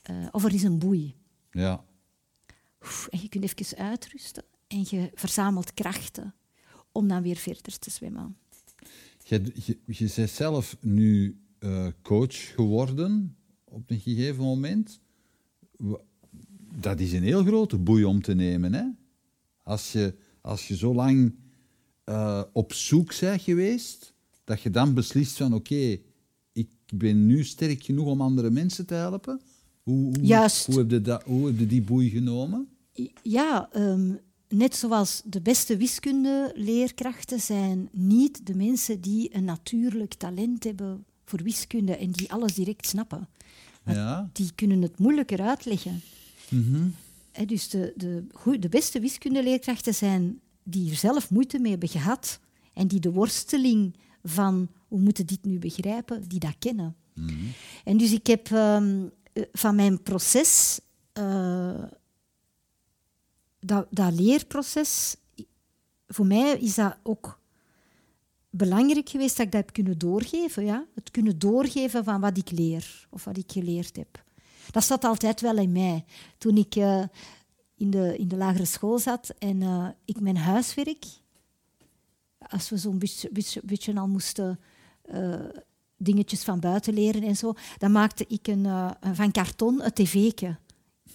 eh, of er is een boei. Ja. Oef, En je kunt even uitrusten en je verzamelt krachten om dan weer verder te zwemmen. Je, je, je bent zelf nu uh, coach geworden op een gegeven moment. Dat is een heel grote boei om te nemen. Hè? Als, je, als je zo lang uh, op zoek bent geweest, dat je dan beslist van oké, ik ben nu sterk genoeg om andere mensen te helpen. Hoe, hoe, Juist. Hoe heb, je dat, hoe heb je die boei genomen? Ja, um, net zoals de beste wiskundeleerkrachten zijn niet de mensen die een natuurlijk talent hebben voor wiskunde en die alles direct snappen. Ja. Die kunnen het moeilijker uitleggen. Mm dus de, de, de beste wiskundeleerkrachten zijn die er zelf moeite mee hebben gehad en die de worsteling van hoe moeten dit nu begrijpen, die dat kennen. Mhm. En dus ik heb um, van mijn proces, uh, dat, dat leerproces, voor mij is dat ook belangrijk geweest dat ik dat heb kunnen doorgeven. Ja? Het kunnen doorgeven van wat ik leer of wat ik geleerd heb. Dat zat altijd wel in mij. Toen ik uh, in, de, in de lagere school zat en uh, ik mijn huiswerk, als we zo'n beetje, beetje, beetje, al moesten uh, dingetjes van buiten leren en zo, dan maakte ik een, van karton een tv'tje.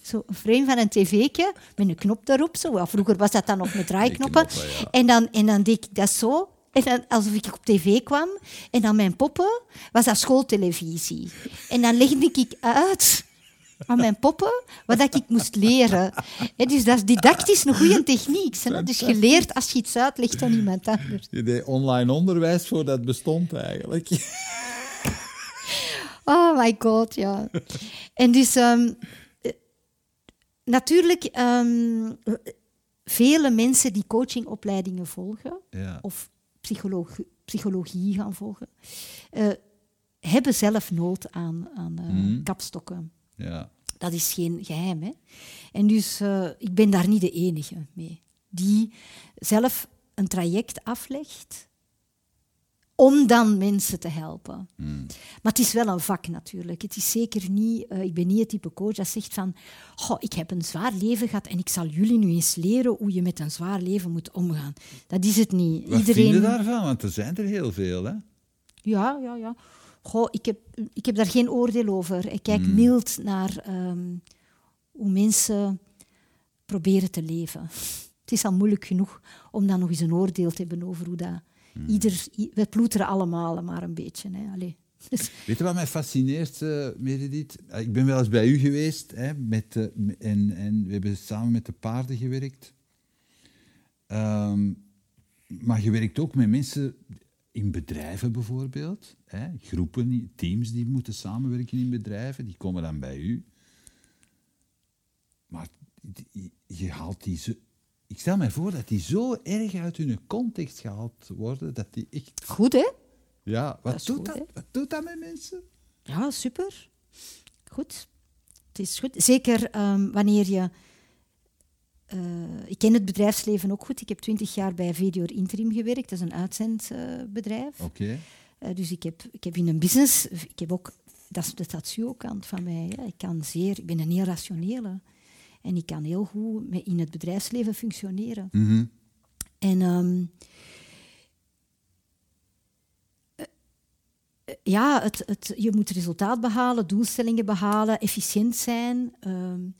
Zo een frame van een tv'tje met een knop daarop. Zo. vroeger was dat dan nog met draaiknoppen. Knoppen, ja. en, dan, en dan deed ik dat zo. En dan, alsof ik op tv kwam. En dan mijn poppen was dat schooltelevisie. En dan legde ik uit aan mijn poppen wat ik moest leren. En dus dat is didactisch een goede techniek. Hè? Dus je leert als je iets uitlegt aan iemand anders. Je deed online onderwijs voordat het bestond eigenlijk. Oh my god, ja. En dus um, natuurlijk, um, vele mensen die coachingopleidingen volgen, ja. of psychologie, psychologie gaan volgen, uh, hebben zelf nood aan, aan uh, mm. kapstokken. Ja. Dat is geen geheim. Hè? En dus uh, ik ben daar niet de enige mee. Die zelf een traject aflegt om dan mensen te helpen. Mm. Maar het is wel een vak natuurlijk. Het is zeker niet, uh, ik ben niet het type coach dat zegt van, goh, ik heb een zwaar leven gehad en ik zal jullie nu eens leren hoe je met een zwaar leven moet omgaan. Dat is het niet. Wat Iedereen... vind je daarvan? Want er zijn er heel veel, hè? Ja, ja, ja. Goh, ik, heb, ik heb daar geen oordeel over. Ik kijk Mm. mild naar um, hoe mensen proberen te leven. Het is al moeilijk genoeg om dan nog eens een oordeel te hebben over hoe dat... Mm. Ieder, we ploeteren allemaal maar een beetje. Hè. Allee. Dus, Weet je wat mij fascineert, uh, Meredith? Ik ben wel eens bij u geweest hè, met, uh, en, en we hebben samen met de paarden gewerkt. Um, maar je werkt ook met mensen in bedrijven bijvoorbeeld. Hè, groepen, teams die moeten samenwerken in bedrijven, die komen dan bij u. Maar je haalt die zo, ik stel mij voor dat die zo erg uit hun context gehaald worden, dat die echt... Goed, hè? Ja, wat, Dat doet, goed, dat, hè? wat doet dat met mensen? Ja, super. Goed. Het is goed. Zeker um, wanneer je... Uh, ik ken het bedrijfsleven ook goed. Ik heb twintig jaar bij Videor Interim gewerkt. Dat is een uitzendbedrijf. Okay. Uh, dus ik heb, ik heb in een business... Ik heb ook... Dat is de tatsuo-kant van mij. Hè. Ik, kan zeer, ik ben een heel rationele. En ik kan heel goed met, in het bedrijfsleven functioneren. Mm -hmm. En... Um, ja, het, het, je moet resultaat behalen, doelstellingen behalen, efficiënt zijn, um,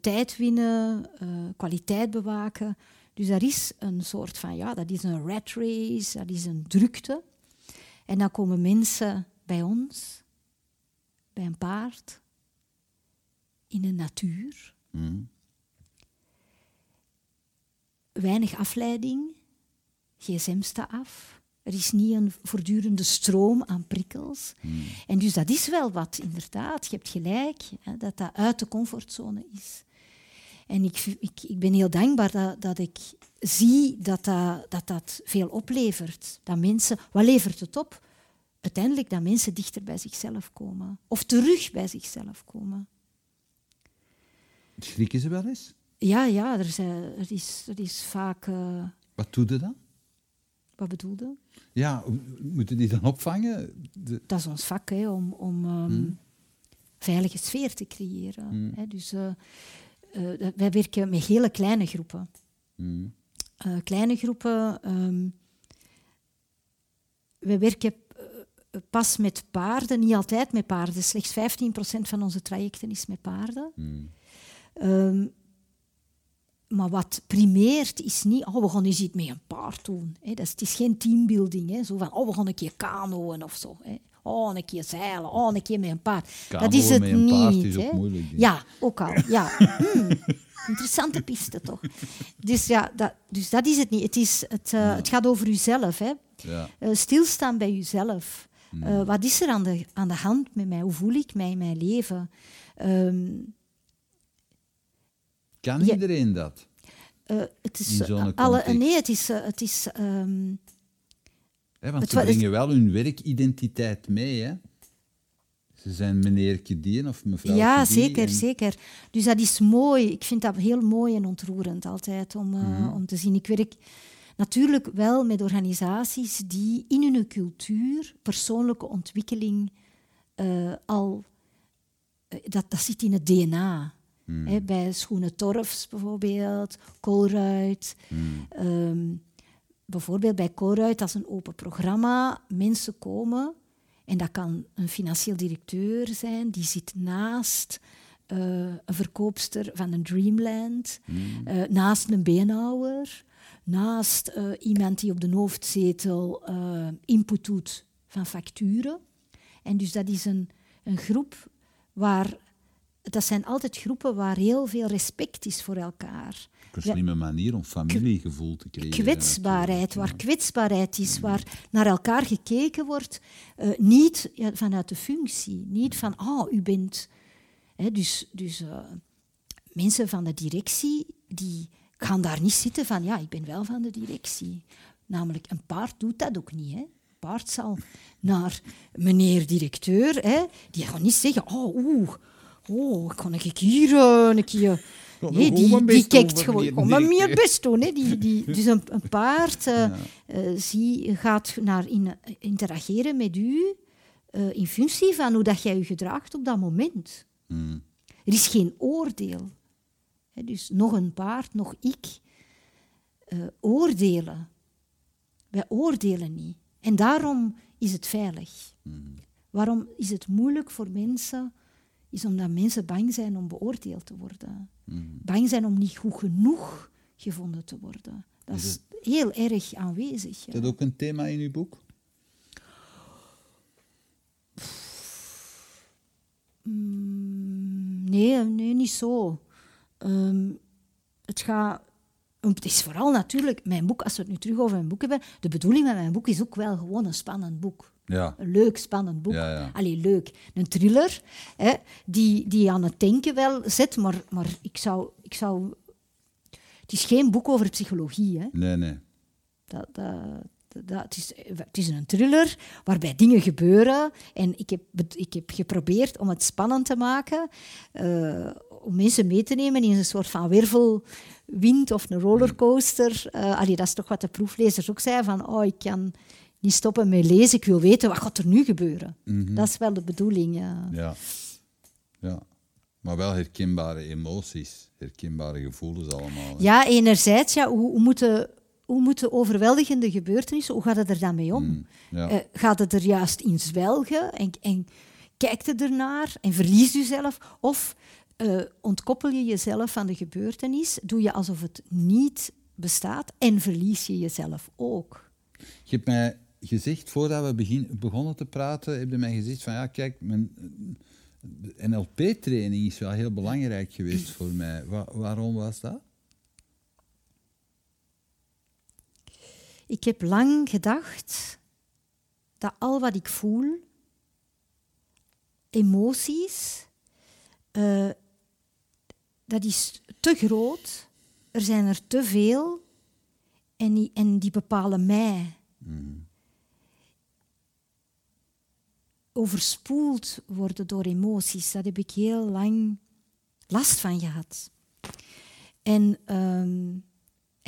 tijd winnen, uh, kwaliteit bewaken. Dus dat is een soort van, ja, dat is een rat race, dat is een drukte. En dan komen mensen bij ons, bij een paard, in de natuur. Mm. Weinig afleiding, gsm staat af. Er is niet een voortdurende stroom aan prikkels. Mm. En dus dat is wel wat, inderdaad. Je hebt gelijk, hè, dat dat uit de comfortzone is. En ik, ik, ik ben heel dankbaar dat, dat ik zie dat dat, dat dat veel oplevert. Dat mensen, wat levert het op? Uiteindelijk dat mensen dichter bij zichzelf komen. Of terug bij zichzelf komen. Schrikken ze wel eens? Ja, ja, er, zijn, er, is, er is vaak... Uh, Wat doe je dan? Wat bedoelde? Ja, moeten die dan opvangen? De... Dat is ons vak, hè, om, om um, Hmm. veilige sfeer te creëren. Hmm. Hè. Dus uh, uh, wij werken met hele kleine groepen. Hmm. eh, kleine groepen. Ehm, we werken eh, pas met paarden, niet altijd met paarden. Slechts 15% van onze trajecten is met paarden. Hmm. Maar wat primeert is niet, oh, we gaan eens iets met een paard doen. Hè. Dat is, het is geen teambuilding. Hè. Zo van, oh, we gaan een keer kanoën of zo. Hè. Oh, een keer zeilen. Oh, een keer met een paard. dat is het met een niet. paard is ook moeilijk. Ja, ook al. Ja. Hmm, interessante piste toch. Dus ja, dat, dus dat is het niet. Het, is het, eh, het gaat over uzelf. Hè. Ja. Eh, stilstaan bij jezelf. Eh, wat is er aan de, aan de hand met mij? Hoe voel ik mij in mijn leven? Ehm, Kan Ja. iedereen dat? eh, het is In zo'n eh, alle, context. nee, het is, eh, het is ehm, Hè, want Het ze brengen wel hun werkidentiteit mee. Hè? Ze zijn meneer Kedien of mevrouw ja, Kedien zeker, en- zeker. Dus dat is mooi. Ik vind dat heel mooi en ontroerend altijd om, Mhm. om te zien. Ik werk natuurlijk wel met organisaties die in hun cultuur persoonlijke ontwikkeling al... dat, dat zit in het DNA. Hè, bij Schoenen Torfs bijvoorbeeld, Colruyt. Mhm. Ehm, bijvoorbeeld bij Colruyt, dat is een open programma. Mensen komen en dat kan een financieel directeur zijn, die zit naast eh, een verkoopster van een Dreamland, eh, naast een beenhouwer, naast eh, iemand die op de hoofdzetel input doet van facturen. En dus dat is een, een groep waar... Dat zijn altijd groepen waar heel veel respect is voor elkaar. Een slimme manier om familiegevoel te creëren. Kwetsbaarheid, waar kwetsbaarheid is, waar naar elkaar gekeken wordt, eh, niet ja, vanuit de functie, niet van, oh, u bent. Hè, dus dus eh, mensen van de directie, die gaan daar niet zitten van, ja, ik ben wel van de directie. Namelijk, een paard doet dat ook niet. Hè. Een paard zal naar meneer directeur, hè, die gaat niet zeggen, oh, oeh, oh, kan ik hier eh, een keer... Nee, die, die kijkt gewoon, oh, maar meer best doen. Hè. Die, die, dus een, een paard eh, eh, zie, gaat naar in, interageren met u in functie van hoe dat jij je gedraagt op dat moment. Hmm. Er is geen oordeel. Hè, dus nog een paard, nog ik. oordelen. Wij oordelen niet. En daarom is het veilig. Waarom is het moeilijk voor mensen? Is omdat mensen bang zijn om beoordeeld te worden. Bang zijn om niet goed genoeg gevonden te worden. Dat Is is heel erg aanwezig. Is ja. dat ook een thema in uw boek? Nee, nee, niet zo. Ehm, het gaat... Het is vooral natuurlijk mijn boek, als we het nu terug over mijn boek hebben, de bedoeling met mijn boek is ook wel gewoon een spannend boek. Ja. Een leuk, spannend boek. Ja, ja. Allee, leuk. Een thriller, hè, die, die aan het denken wel zet, maar, maar ik, zou, ik zou... Het is geen boek over psychologie, hè. Nee, nee. Dat, dat, dat, het, is, het is een thriller waarbij dingen gebeuren. En ik heb, ik heb geprobeerd om het spannend te maken. eh, om mensen mee te nemen in een soort van wervelwind of een rollercoaster. Eh allee, dat is toch wat de proeflezers ook zeiden. Van, oh, ik kan niet stoppen met lezen. Ik wil weten, wat gaat er nu gebeuren? Dat is wel de bedoeling, ja. Ja. ja. Maar wel herkenbare emoties, herkenbare gevoelens allemaal. hè. Ja, enerzijds, ja, hoe, hoe, moeten, hoe moeten overweldigende gebeurtenissen, hoe gaat het er dan mee om? ja. Eh, gaat het er juist in zwelgen en, en kijkt het ernaar en verliest je zelf? Of eh, ontkoppel je jezelf van de gebeurtenis, doe je alsof het niet bestaat en verlies je jezelf ook? Je hebt mij gezegd, voordat we begin, begonnen te praten, heb je mij gezegd van ja, kijk, mijn de NLP-training is wel heel belangrijk geweest voor mij. Wa- waarom was dat? Ik heb lang gedacht dat al wat ik voel, emoties, eh, dat is te groot. Er zijn er te veel en die, en die bepalen mij. Overspoeld worden door emoties, daar heb ik heel lang last van gehad. En ehm,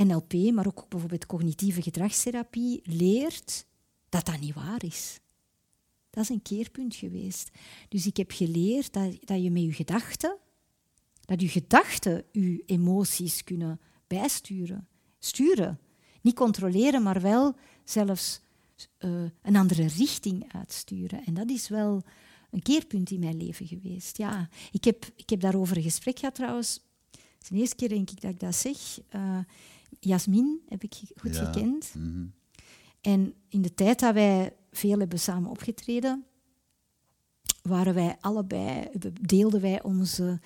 NLP, maar ook bijvoorbeeld cognitieve gedragstherapie, leert dat dat niet waar is. Dat is een keerpunt geweest. Dus ik heb geleerd dat, dat je met je gedachten, dat je gedachten je emoties kunnen bijsturen sturen. Niet controleren, maar wel zelfs uh, een andere richting uitsturen. En dat is wel een keerpunt in mijn leven geweest. Ja, ik heb, ik heb daarover een gesprek gehad trouwens. Het is de eerste keer denk ik dat ik dat zeg. Uh, Jasmin heb ik goed gekend. Mhm. En in de tijd dat wij veel hebben samen opgetreden, waren wij allebei, deelden wij onze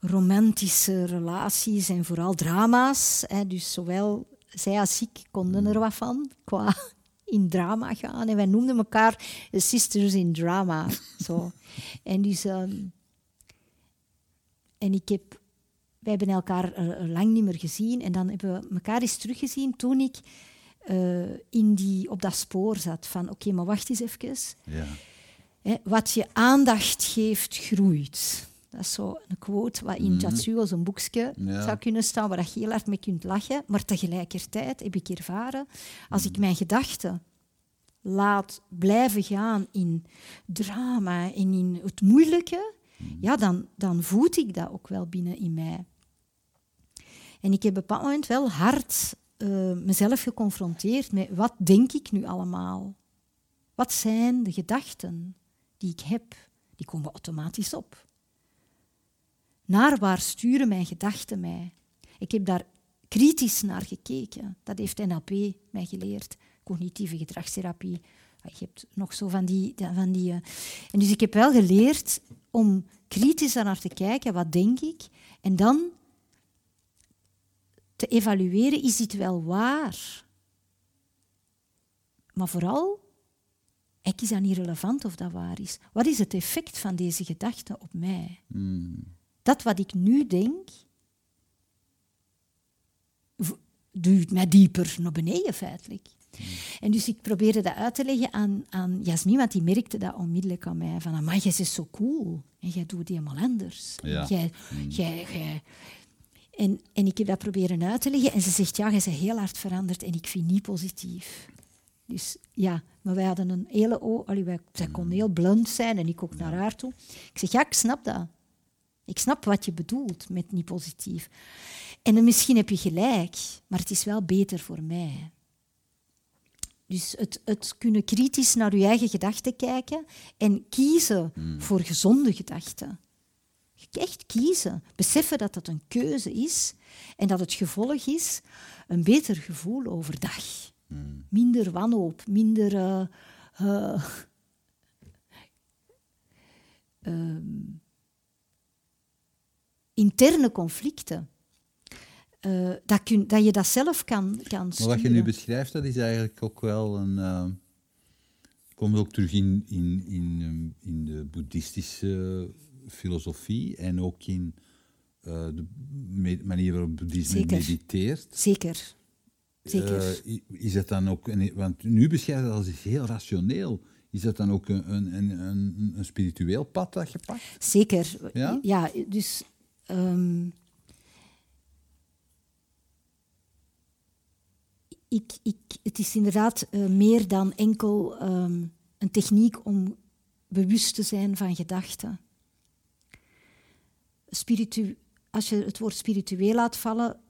romantische relaties en vooral drama's. Hè, dus zowel zij als ik konden er wat van qua in drama gaan. En wij noemden elkaar sisters in drama. Zo. En dus... Ehm, en ik heb... Wij hebben elkaar lang niet meer gezien. En dan hebben we elkaar eens teruggezien toen ik uh, in die, op dat spoor zat. Van, oké, maar wacht eens even. Ja. Hè, wat je aandacht geeft, groeit. Dat is zo een quote wat in Jatsuo, zo'n boekje, zou kunnen staan waar je heel hard mee kunt lachen. Maar tegelijkertijd heb ik ervaren, als ik mijn gedachten laat blijven gaan in drama en in het moeilijke, ja, dan, dan voed ik dat ook wel binnen in mij. En ik heb op een bepaald moment wel hard uh, mezelf geconfronteerd met wat denk ik nu allemaal? Wat zijn de gedachten die ik heb? Die komen automatisch op. Naar waar sturen mijn gedachten mij? Ik heb daar kritisch naar gekeken. Dat heeft NLP mij geleerd cognitieve gedragstherapie. Ah, je hebt nog zo van die... Van die eh, en dus ik heb wel geleerd om kritisch naar te kijken, wat denk ik, en dan te evalueren, is dit wel waar? Maar vooral, is dat niet relevant of dat waar is. Wat is het effect van deze gedachte op mij? Hmm. Dat wat ik nu denk, duwt mij dieper naar beneden feitelijk. En dus ik probeerde dat uit te leggen aan, aan Jasmin, want die merkte dat onmiddellijk aan mij. Van, maar jij is zo cool. En jij doet het helemaal anders. Ja. Jij, mm. jij, jij, en, en ik heb dat proberen uit te leggen. En ze zegt, ja, jij bent heel hard veranderd en ik vind niet positief. Dus ja, maar wij hadden een hele... Allee, wij, zij kon mm. heel blunt zijn en ik ook naar haar toe. Ik zeg, ja, ik snap dat. Ik snap wat je bedoelt met niet positief. En misschien heb je gelijk, maar het is wel beter voor mij. Dus het, het, kunnen kritisch naar je eigen gedachten kijken en kiezen hmm. voor gezonde gedachten. Echt kiezen. Beseffen dat dat een keuze is en dat het gevolg is een beter gevoel overdag. Hmm. Minder wanhoop, minder uh, uh, interne conflicten. Uh, dat, kun, dat, je dat zelf kan, kan sturen. Maar wat je nu beschrijft, dat is eigenlijk ook wel een... Uh, komt ook terug in, in, in, ehm, in de boeddhistische filosofie en ook in uh, de manier waarop boeddhisme Zeker. mediteert. Zeker. Zeker. is dat dan ook... Want nu beschrijf je dat als heel rationeel. Is dat dan ook een, een, een, een spiritueel pad dat je pakt? Zeker. Ja, ja dus... Um, ik, ik, het is inderdaad uh, meer dan enkel um, een techniek om bewust te zijn van gedachten. Spiritu als je het woord spiritueel laat vallen,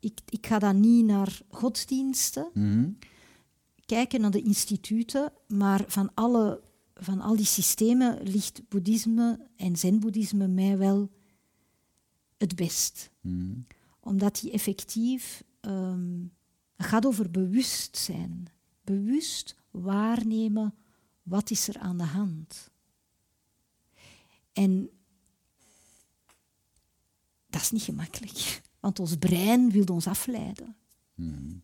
ik, ik ga dan niet naar godsdiensten, mm kijken naar de instituten, maar van, alle, van al die systemen ligt boeddhisme en zen-boeddhisme mij wel het best. Mm Omdat die effectief um, gaat over bewustzijn. Bewust waarnemen wat is er aan de hand. En dat is niet gemakkelijk, want ons brein wil ons afleiden. Hmm.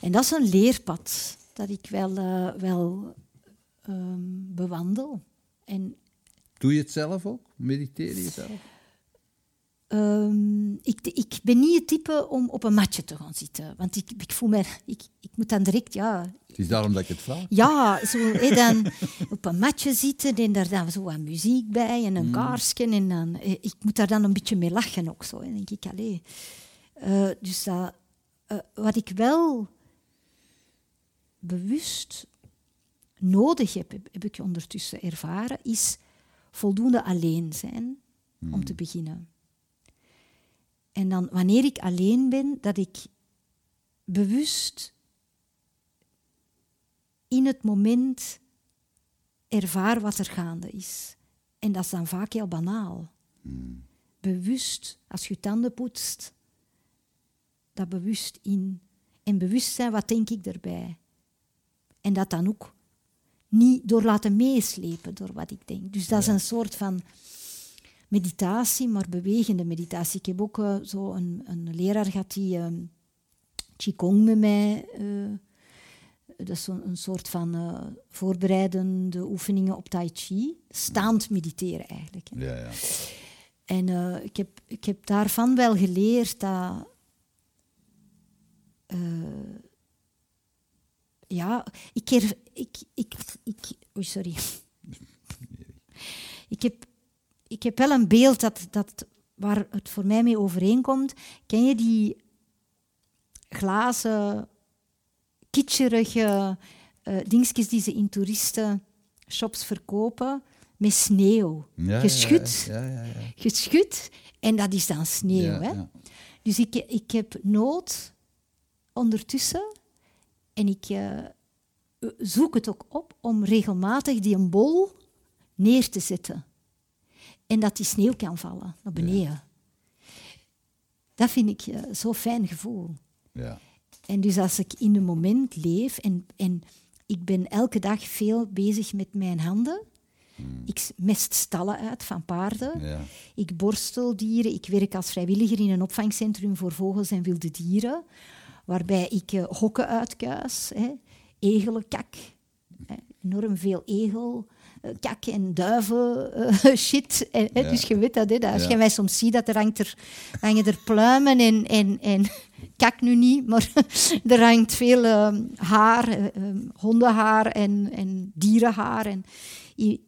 En dat is een leerpad dat ik wel, uh, wel um, bewandel. En Doe je het zelf ook? Mediteer je zelf? Um, ik, ik, ben niet het type om op een matje te gaan zitten. Want ik, ik voel me... Ik, ik moet dan direct... Ja, het is daarom dat ik het vraag. Ja, zo, dan op een matje zitten en daar dan zo wat muziek bij en een mm. kaarsje. En dan, ik moet daar dan een beetje mee lachen ook. Zo. En denk ik, allee. Uh, dus dat, uh, wat ik wel bewust nodig heb, heb ik ondertussen ervaren, is voldoende alleen zijn om te mm. beginnen. En dan wanneer ik alleen ben, dat ik bewust in het moment ervaar wat er gaande is. En dat is dan vaak heel banaal. Bewust, als je tanden poetst, dat bewust in. En bewust zijn, wat denk ik erbij? En dat dan ook niet door laten meeslepen door wat ik denk. Dus dat is een soort van meditatie, maar bewegende meditatie. Ik heb ook uh, zo een, een, leraar gehad die uh, Qigong met mij... Uh, dat is een, een soort van uh, voorbereidende oefeningen op Tai Chi. Staand mediteren eigenlijk. Hè. Ja, ja. En ik, heb, ik heb daarvan wel geleerd dat. Ja, ik, er, ik, ik, ik. Oei, sorry. ik, heb, ik heb wel een beeld dat, dat, waar het voor mij mee overeenkomt. Ken je die glazen kitscherige uh, dingetjes die ze in toeristenshops verkopen met sneeuw. Ja, geschud. Ja, ja, ja, Geschud en dat is dan sneeuw. hè? Dus ik, ik heb nood ondertussen en ik uh, zoek het ook op om regelmatig die een bol neer te zetten. En dat die sneeuw kan vallen naar beneden. Dat vind ik uh, zo'n fijn gevoel. Ja. En dus als ik in het moment leef en, en ik ben elke dag veel bezig met mijn handen. Hmm. Ik mest stallen uit van paarden. Ja. Ik borstel dieren. Ik werk als vrijwilliger in een opvangcentrum voor vogels en wilde dieren. Waarbij ik uh, hokken uitkuis. Hè. Egelen, kak. Hè. Enorm veel egel, kak en duiven, uh, shit. En, Ja. Dus je weet dat, hè, dat als je mij soms ziet, dat er, hangt er hangen er pluimen en, en, en kak nu niet, maar er hangt veel ehm, haar, eh, ehm, hondenhaar en, en dierenhaar. En,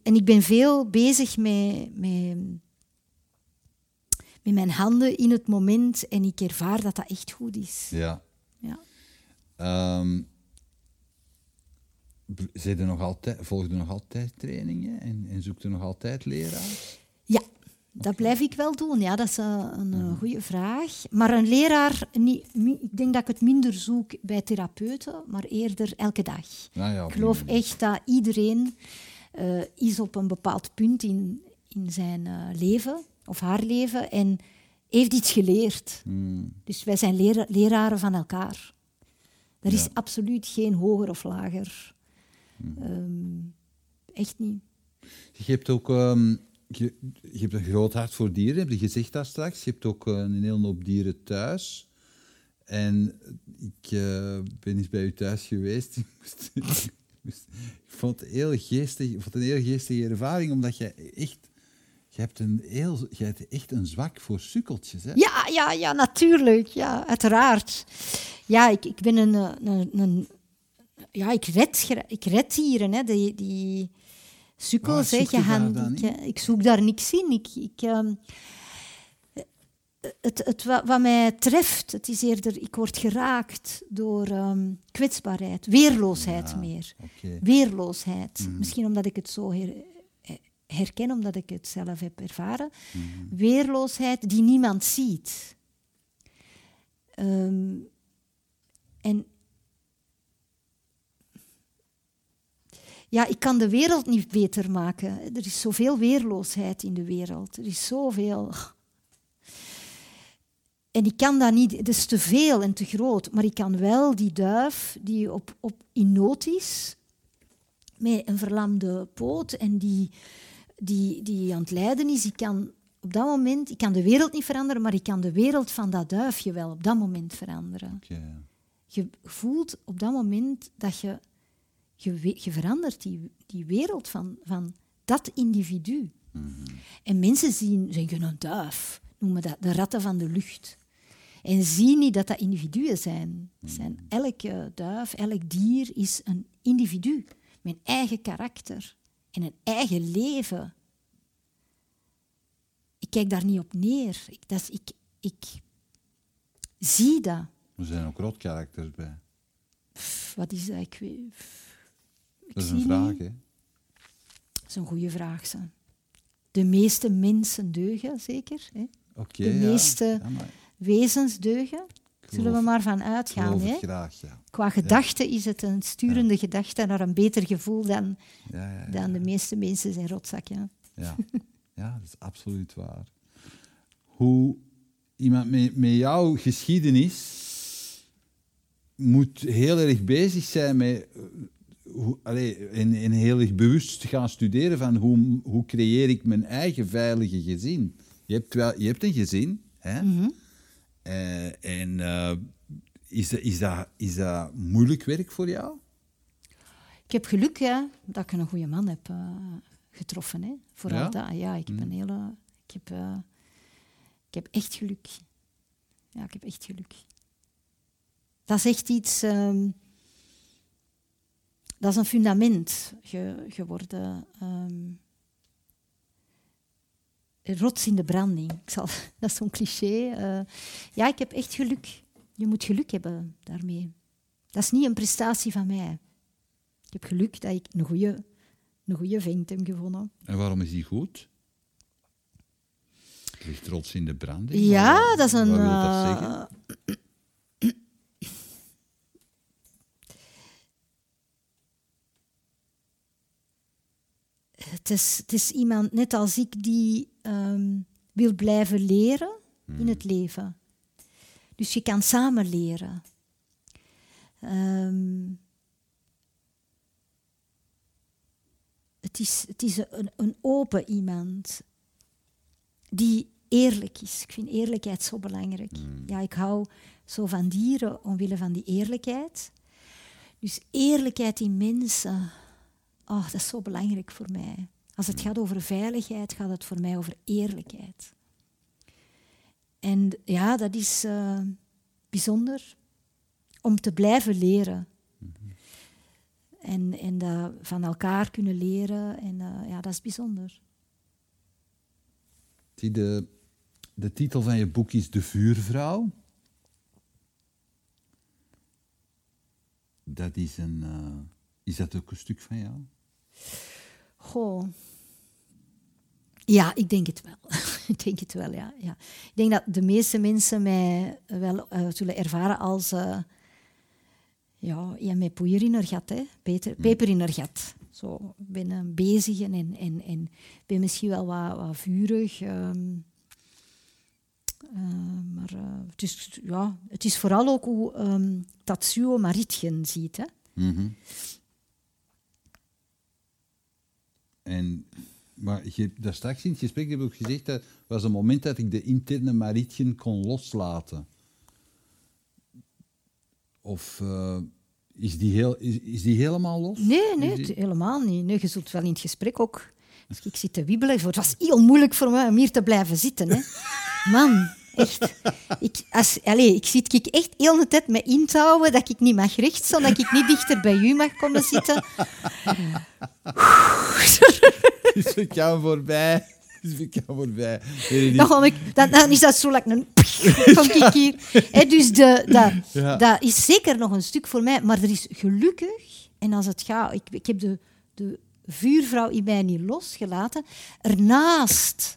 en ik ben veel bezig met, met, met mijn handen in het moment en ik ervaar dat dat echt goed is. ja. Ja. Ehm, er nog altijd, volg je nog altijd trainingen en, en nog altijd leraars? Ja, dat blijf ik wel doen. Ja, dat is eh, een eh, goede vraag. Maar een leraar, niet, ik denk dat ik het minder zoek bij therapeuten, maar eerder elke dag. Nou ja, Ik geloof echt dat iedereen eh, is op een bepaald punt in, in zijn leven of haar leven en heeft iets geleerd. Hmm. Dus wij zijn lera- leraren van elkaar. Er is absoluut geen hoger of lager. Ehm, echt niet. Je hebt ook ehm, je, je hebt een groot hart voor dieren, heb je gezegd daar straks. Je hebt ook eh, een hele hoop dieren thuis. En ik eh, ben eens bij u thuis geweest. Ik, moest- ik moest- ik vond het heel geestig, ik vond het een heel geestige ervaring, omdat je echt... Je hebt, een heel, je hebt echt een zwak voor sukkeltjes. Hè? Ja, ja, ja, natuurlijk. Ja, uiteraard. Ja, ik, ik ben een, eh, een, een- ja, ik red, ik red dieren. Hè. Die, die sukkels, hè. zoek je dan ik, ik zoek daar niks in. Ik, ik, ehm, het, het, wat, wat mij treft, het is eerder, ik word geraakt door ehm, kwetsbaarheid, weerloosheid Ja, meer. Weerloosheid. Misschien omdat ik het zo her- eh, herken, omdat ik het zelf heb ervaren. Weerloosheid die niemand ziet. Ehm, en ja, ik kan de wereld niet beter maken. Er is zoveel weerloosheid in de wereld. Er is zoveel. En ik kan dat niet, het is te veel en te groot, maar ik kan wel die duif die op, op in nood is, met een verlamde poot en die, die, die aan het lijden is, ik kan op dat moment, ik kan de wereld niet veranderen, maar ik kan de wereld van dat duifje wel op dat moment veranderen. Je voelt op dat moment dat je, je, je verandert die, die wereld van, van dat individu. En mensen zien, zeggen een duif, noemen dat de ratten van de lucht. En zien niet dat dat individuen zijn. zijn. Elke duif, elk dier is een individu met een eigen karakter en een eigen leven. Ik kijk daar niet op neer. Ik, dat is, ik, ik zie dat. Er zijn ook rotkarakters bij. Pff, wat is dat? Ik weet, Dat is een vraag, hè? Dat is een goede vraag. Zo. De meeste mensen deugen, zeker. Hè? De meeste- Ja, Wezens deugen. Zullen we maar van uitgaan. Hè? graag, ja. Qua gedachte is het een sturende gedachte naar een beter gevoel dan, Ja, ja, ja. dan de meeste mensen zijn rotzak. Ja. Ja. ja, dat is absoluut waar. Hoe iemand met, met jouw geschiedenis moet heel erg bezig zijn met... Hoe, allee, en, en heel erg bewust gaan studeren van hoe, hoe creëer ik mijn eigen veilige gezin. Je hebt, wel, je hebt een gezin, hè? Eh, en eh, is, dat, is, dat, is dat moeilijk werk voor jou? Ik heb geluk ja, dat ik een goede man heb eh, getroffen. Hè. Vooral Ja? dat. Ja, ik heb, een hele, ik, heb, ik heb echt geluk. Ja, ik heb echt geluk. Dat is echt iets... ehm, dat is een fundament ge- geworden. een rots in de branding. Ik zal, dat is zo'n cliché. eh. ja, ik heb echt geluk. Je moet geluk hebben daarmee. Dat is niet een prestatie van mij. Ik heb geluk dat ik een goede, een goede vent heb gevonden. En waarom is die goed? Ligt rots in de branding. Ja, dat is een. Wat wil dat zeggen? Het, is, het is iemand net als ik die ehm, wil blijven leren in het leven. Dus je kan samen leren. Ehm, het is, het is een, een open iemand die eerlijk is. Ik vind eerlijkheid zo belangrijk. Ja, ik hou zo van dieren omwille van die eerlijkheid. Dus eerlijkheid in mensen, oh, dat is zo belangrijk voor mij. Als het gaat over veiligheid, gaat het voor mij over eerlijkheid. En ja, dat is eh, bijzonder om te blijven leren. En, en dat van elkaar kunnen leren. En eh, ja, dat is bijzonder. Zie, de, de titel van je boek is De Vuurvrouw. Dat is een... eh, is dat ook een stuk van jou? Goh. Ja, ik denk het wel. ik denk het wel, ja, ja. Ik denk dat de meeste mensen mij wel eh, zullen ervaren als... eh, ja, ja, met poeier in haar gat, hè. Peter, peper in haar gat. Zo, ik ben eh, bezig en, en, en, en ben misschien wel wat, wat vurig. ehm, eh, maar het, is, ja, het is vooral ook hoe ehm Tatsuo Maritjen ziet. Hè. Mhm. En, maar je, daar straks in het gesprek heb ik ook gezegd dat was een moment dat ik de interne Maritjen kon loslaten. Of eh, is, die heel, is, is die helemaal los? Nee, nee, die- helemaal niet. Nee, je zult wel in het gesprek ook... Als ik zit te wiebelen, het was heel moeilijk voor mij om hier te blijven zitten. Hè. Man, echt. Ik, als, allez, ik zit ik echt heel de tijd met te houden dat ik niet mag rechtstaan, dat ik niet dichter bij u mag komen zitten. is ik jou voorbij. Is ik jou voorbij. Dan, kom ik, dan, dan is dat zo like een... Kom ik hier. Dus de, dat, Ja. dat is zeker nog een stuk voor mij. Maar er is gelukkig, en als het gaat... Ik, ik heb de, de vuurvrouw in mij niet losgelaten. Ernaast...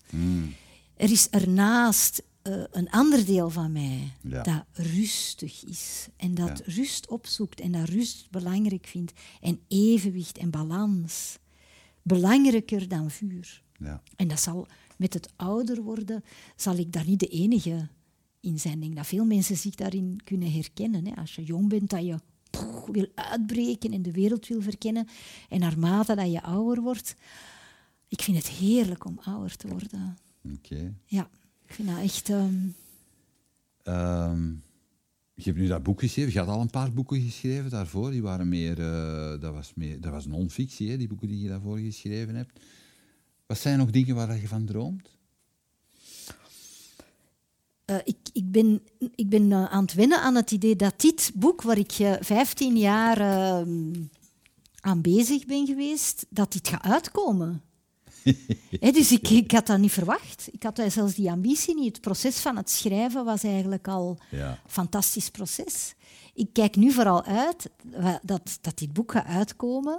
Er is ernaast eh, een ander deel van mij Ja. dat rustig is. En dat rust opzoekt en dat rust belangrijk vindt. En evenwicht en balans. Belangrijker dan vuur. Ja. En dat zal met het ouder worden, zal ik daar niet de enige in zijn. Denk dat veel mensen zich daarin kunnen herkennen. Hè. Als je jong bent, dat je poeh, wil uitbreken en de wereld wil verkennen. En naarmate dat je ouder wordt, ik vind het heerlijk om ouder te worden. Oké. Ja, ik vind dat echt... ehm, Ehm, je hebt nu dat boek geschreven. Je had al een paar boeken geschreven daarvoor. Die waren meer, eh, dat was, meer, dat was non-fictie, hè, die boeken die je daarvoor geschreven hebt. Wat zijn nog dingen waar je van droomt? Eh, ik, ik ben, ik ben eh, aan het wennen aan het idee dat dit boek, waar ik eh, 15 jaar ehm, aan bezig ben geweest, dat dit gaat uitkomen. Dus ik, ik had dat niet verwacht. Ik had zelfs die ambitie niet. Het proces van het schrijven was eigenlijk al Ja. een fantastisch proces. Ik kijk nu vooral uit dat, dat dit boek gaat uitkomen.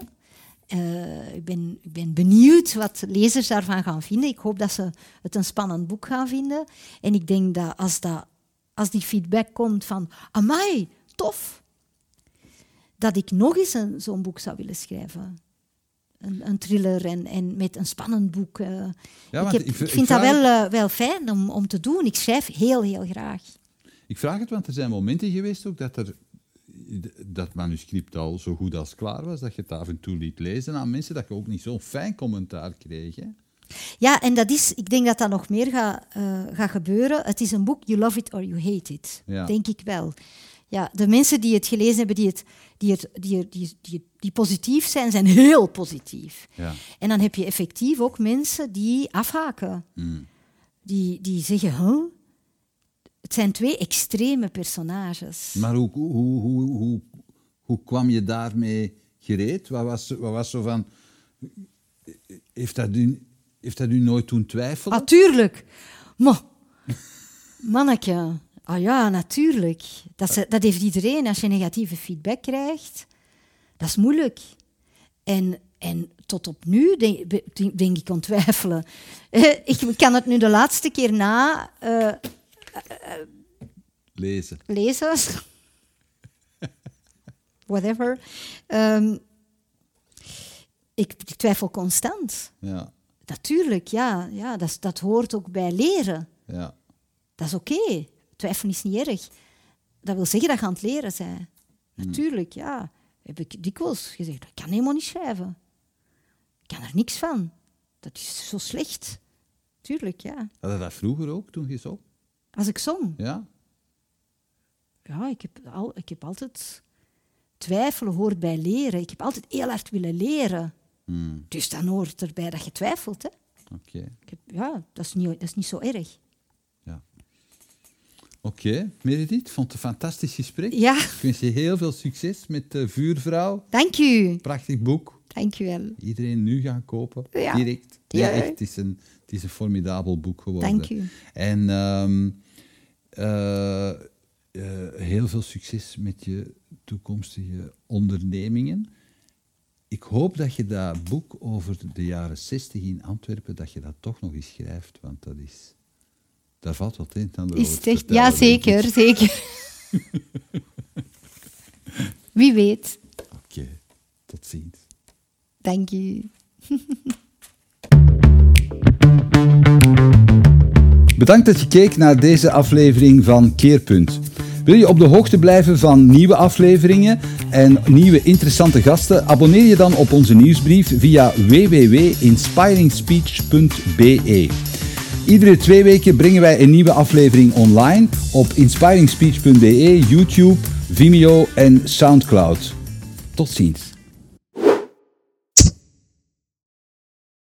Eh, ik, ben, ik ben benieuwd wat lezers daarvan gaan vinden. Ik hoop dat ze het een spannend boek gaan vinden. En ik denk dat als dat, als die feedback komt van, amai, tof, dat ik nog eens een- zo'n boek zou willen schrijven. Een, een thriller en, en met een spannend boek. eh. Ja, ik, heb- vind dat wel, eh, wel fijn om, om te doen. Ik schrijf heel, heel graag. Ik vraag het, want er zijn momenten geweest ook dat er dat manuscript al zo goed als klaar was, dat je het af en toe liet lezen aan mensen, dat je ook niet zo'n fijn commentaar kreeg. Hè? Ja, en dat is, ik denk dat dat nog meer gaat gaat gebeuren. Het is een boek, You Love It or You Hate It. Ja. Denk ik wel. Ja, de mensen die het gelezen hebben, die, het, die, het, die, die, die, die positief zijn, zijn heel positief. Ja. En dan heb je effectief ook mensen die afhaken. Mm. Die, die zeggen, huh? Het zijn twee extreme personages. Maar hoe, hoe, hoe, hoe, hoe kwam je daarmee gereed? Wat was, wat was zo van... Heeft dat u, heeft dat u nooit doen twijfelen? Natuurlijk. Maar, manneke, ah ja, natuurlijk. Dat, ze- dat heeft iedereen. Als je negatieve feedback krijgt, dat is moeilijk. En, en tot op nu denk, denk ik aan twijfelen. Eh, ik kan het nu de laatste keer na eh, Lezen. lezen. Whatever. Ehm, ik, ik twijfel constant. Ja, Natuurlijk, ja. ja dat, dat hoort ook bij leren. ja. Dat is oké. Twijfelen is niet erg. Dat wil zeggen dat je aan het leren bent. Natuurlijk, ja. Heb ik dikwijls gezegd, ik kan helemaal niet schrijven. Ik kan er niks van. Dat is zo slecht. Tuurlijk, ja. Had je dat vroeger ook, toen je zong? Als ik zong, Ja? ja, ik heb, al, ik heb altijd... Twijfelen hoort bij leren. Ik heb altijd heel hard willen leren. Hmm, Dus dan hoort erbij dat je twijfelt. Hè. Oké. Ja, dat is, niet, dat is niet zo erg. Oké, Meredith, vond het een fantastisch gesprek. Ja, Ik wens je heel veel succes met de Vuurvrouw. dank u. Prachtig boek. Dank u wel. Iedereen nu gaan kopen, Ja. direct. Ja. Ja, echt, het is, een, het is een formidabel boek geworden. Dank u. En ehm, eh, eh, heel veel succes met je toekomstige ondernemingen. Ik hoop dat je dat boek over de jaren 60 in Antwerpen, dat je dat toch nog eens schrijft, want dat is... Daar valt wat in de Is het echt? Ja, zeker, zeker. Wie weet. Oké, tot ziens. Dank u. Bedankt dat je keek naar deze aflevering van Keerpunt. Wil je op de hoogte blijven van nieuwe afleveringen en nieuwe interessante gasten? Abonneer je dan op onze nieuwsbrief via www.inspiringspeech.be. Iedere twee weken brengen wij een nieuwe aflevering online op inspiringspeech.be, YouTube, Vimeo en Soundcloud. Tot ziens.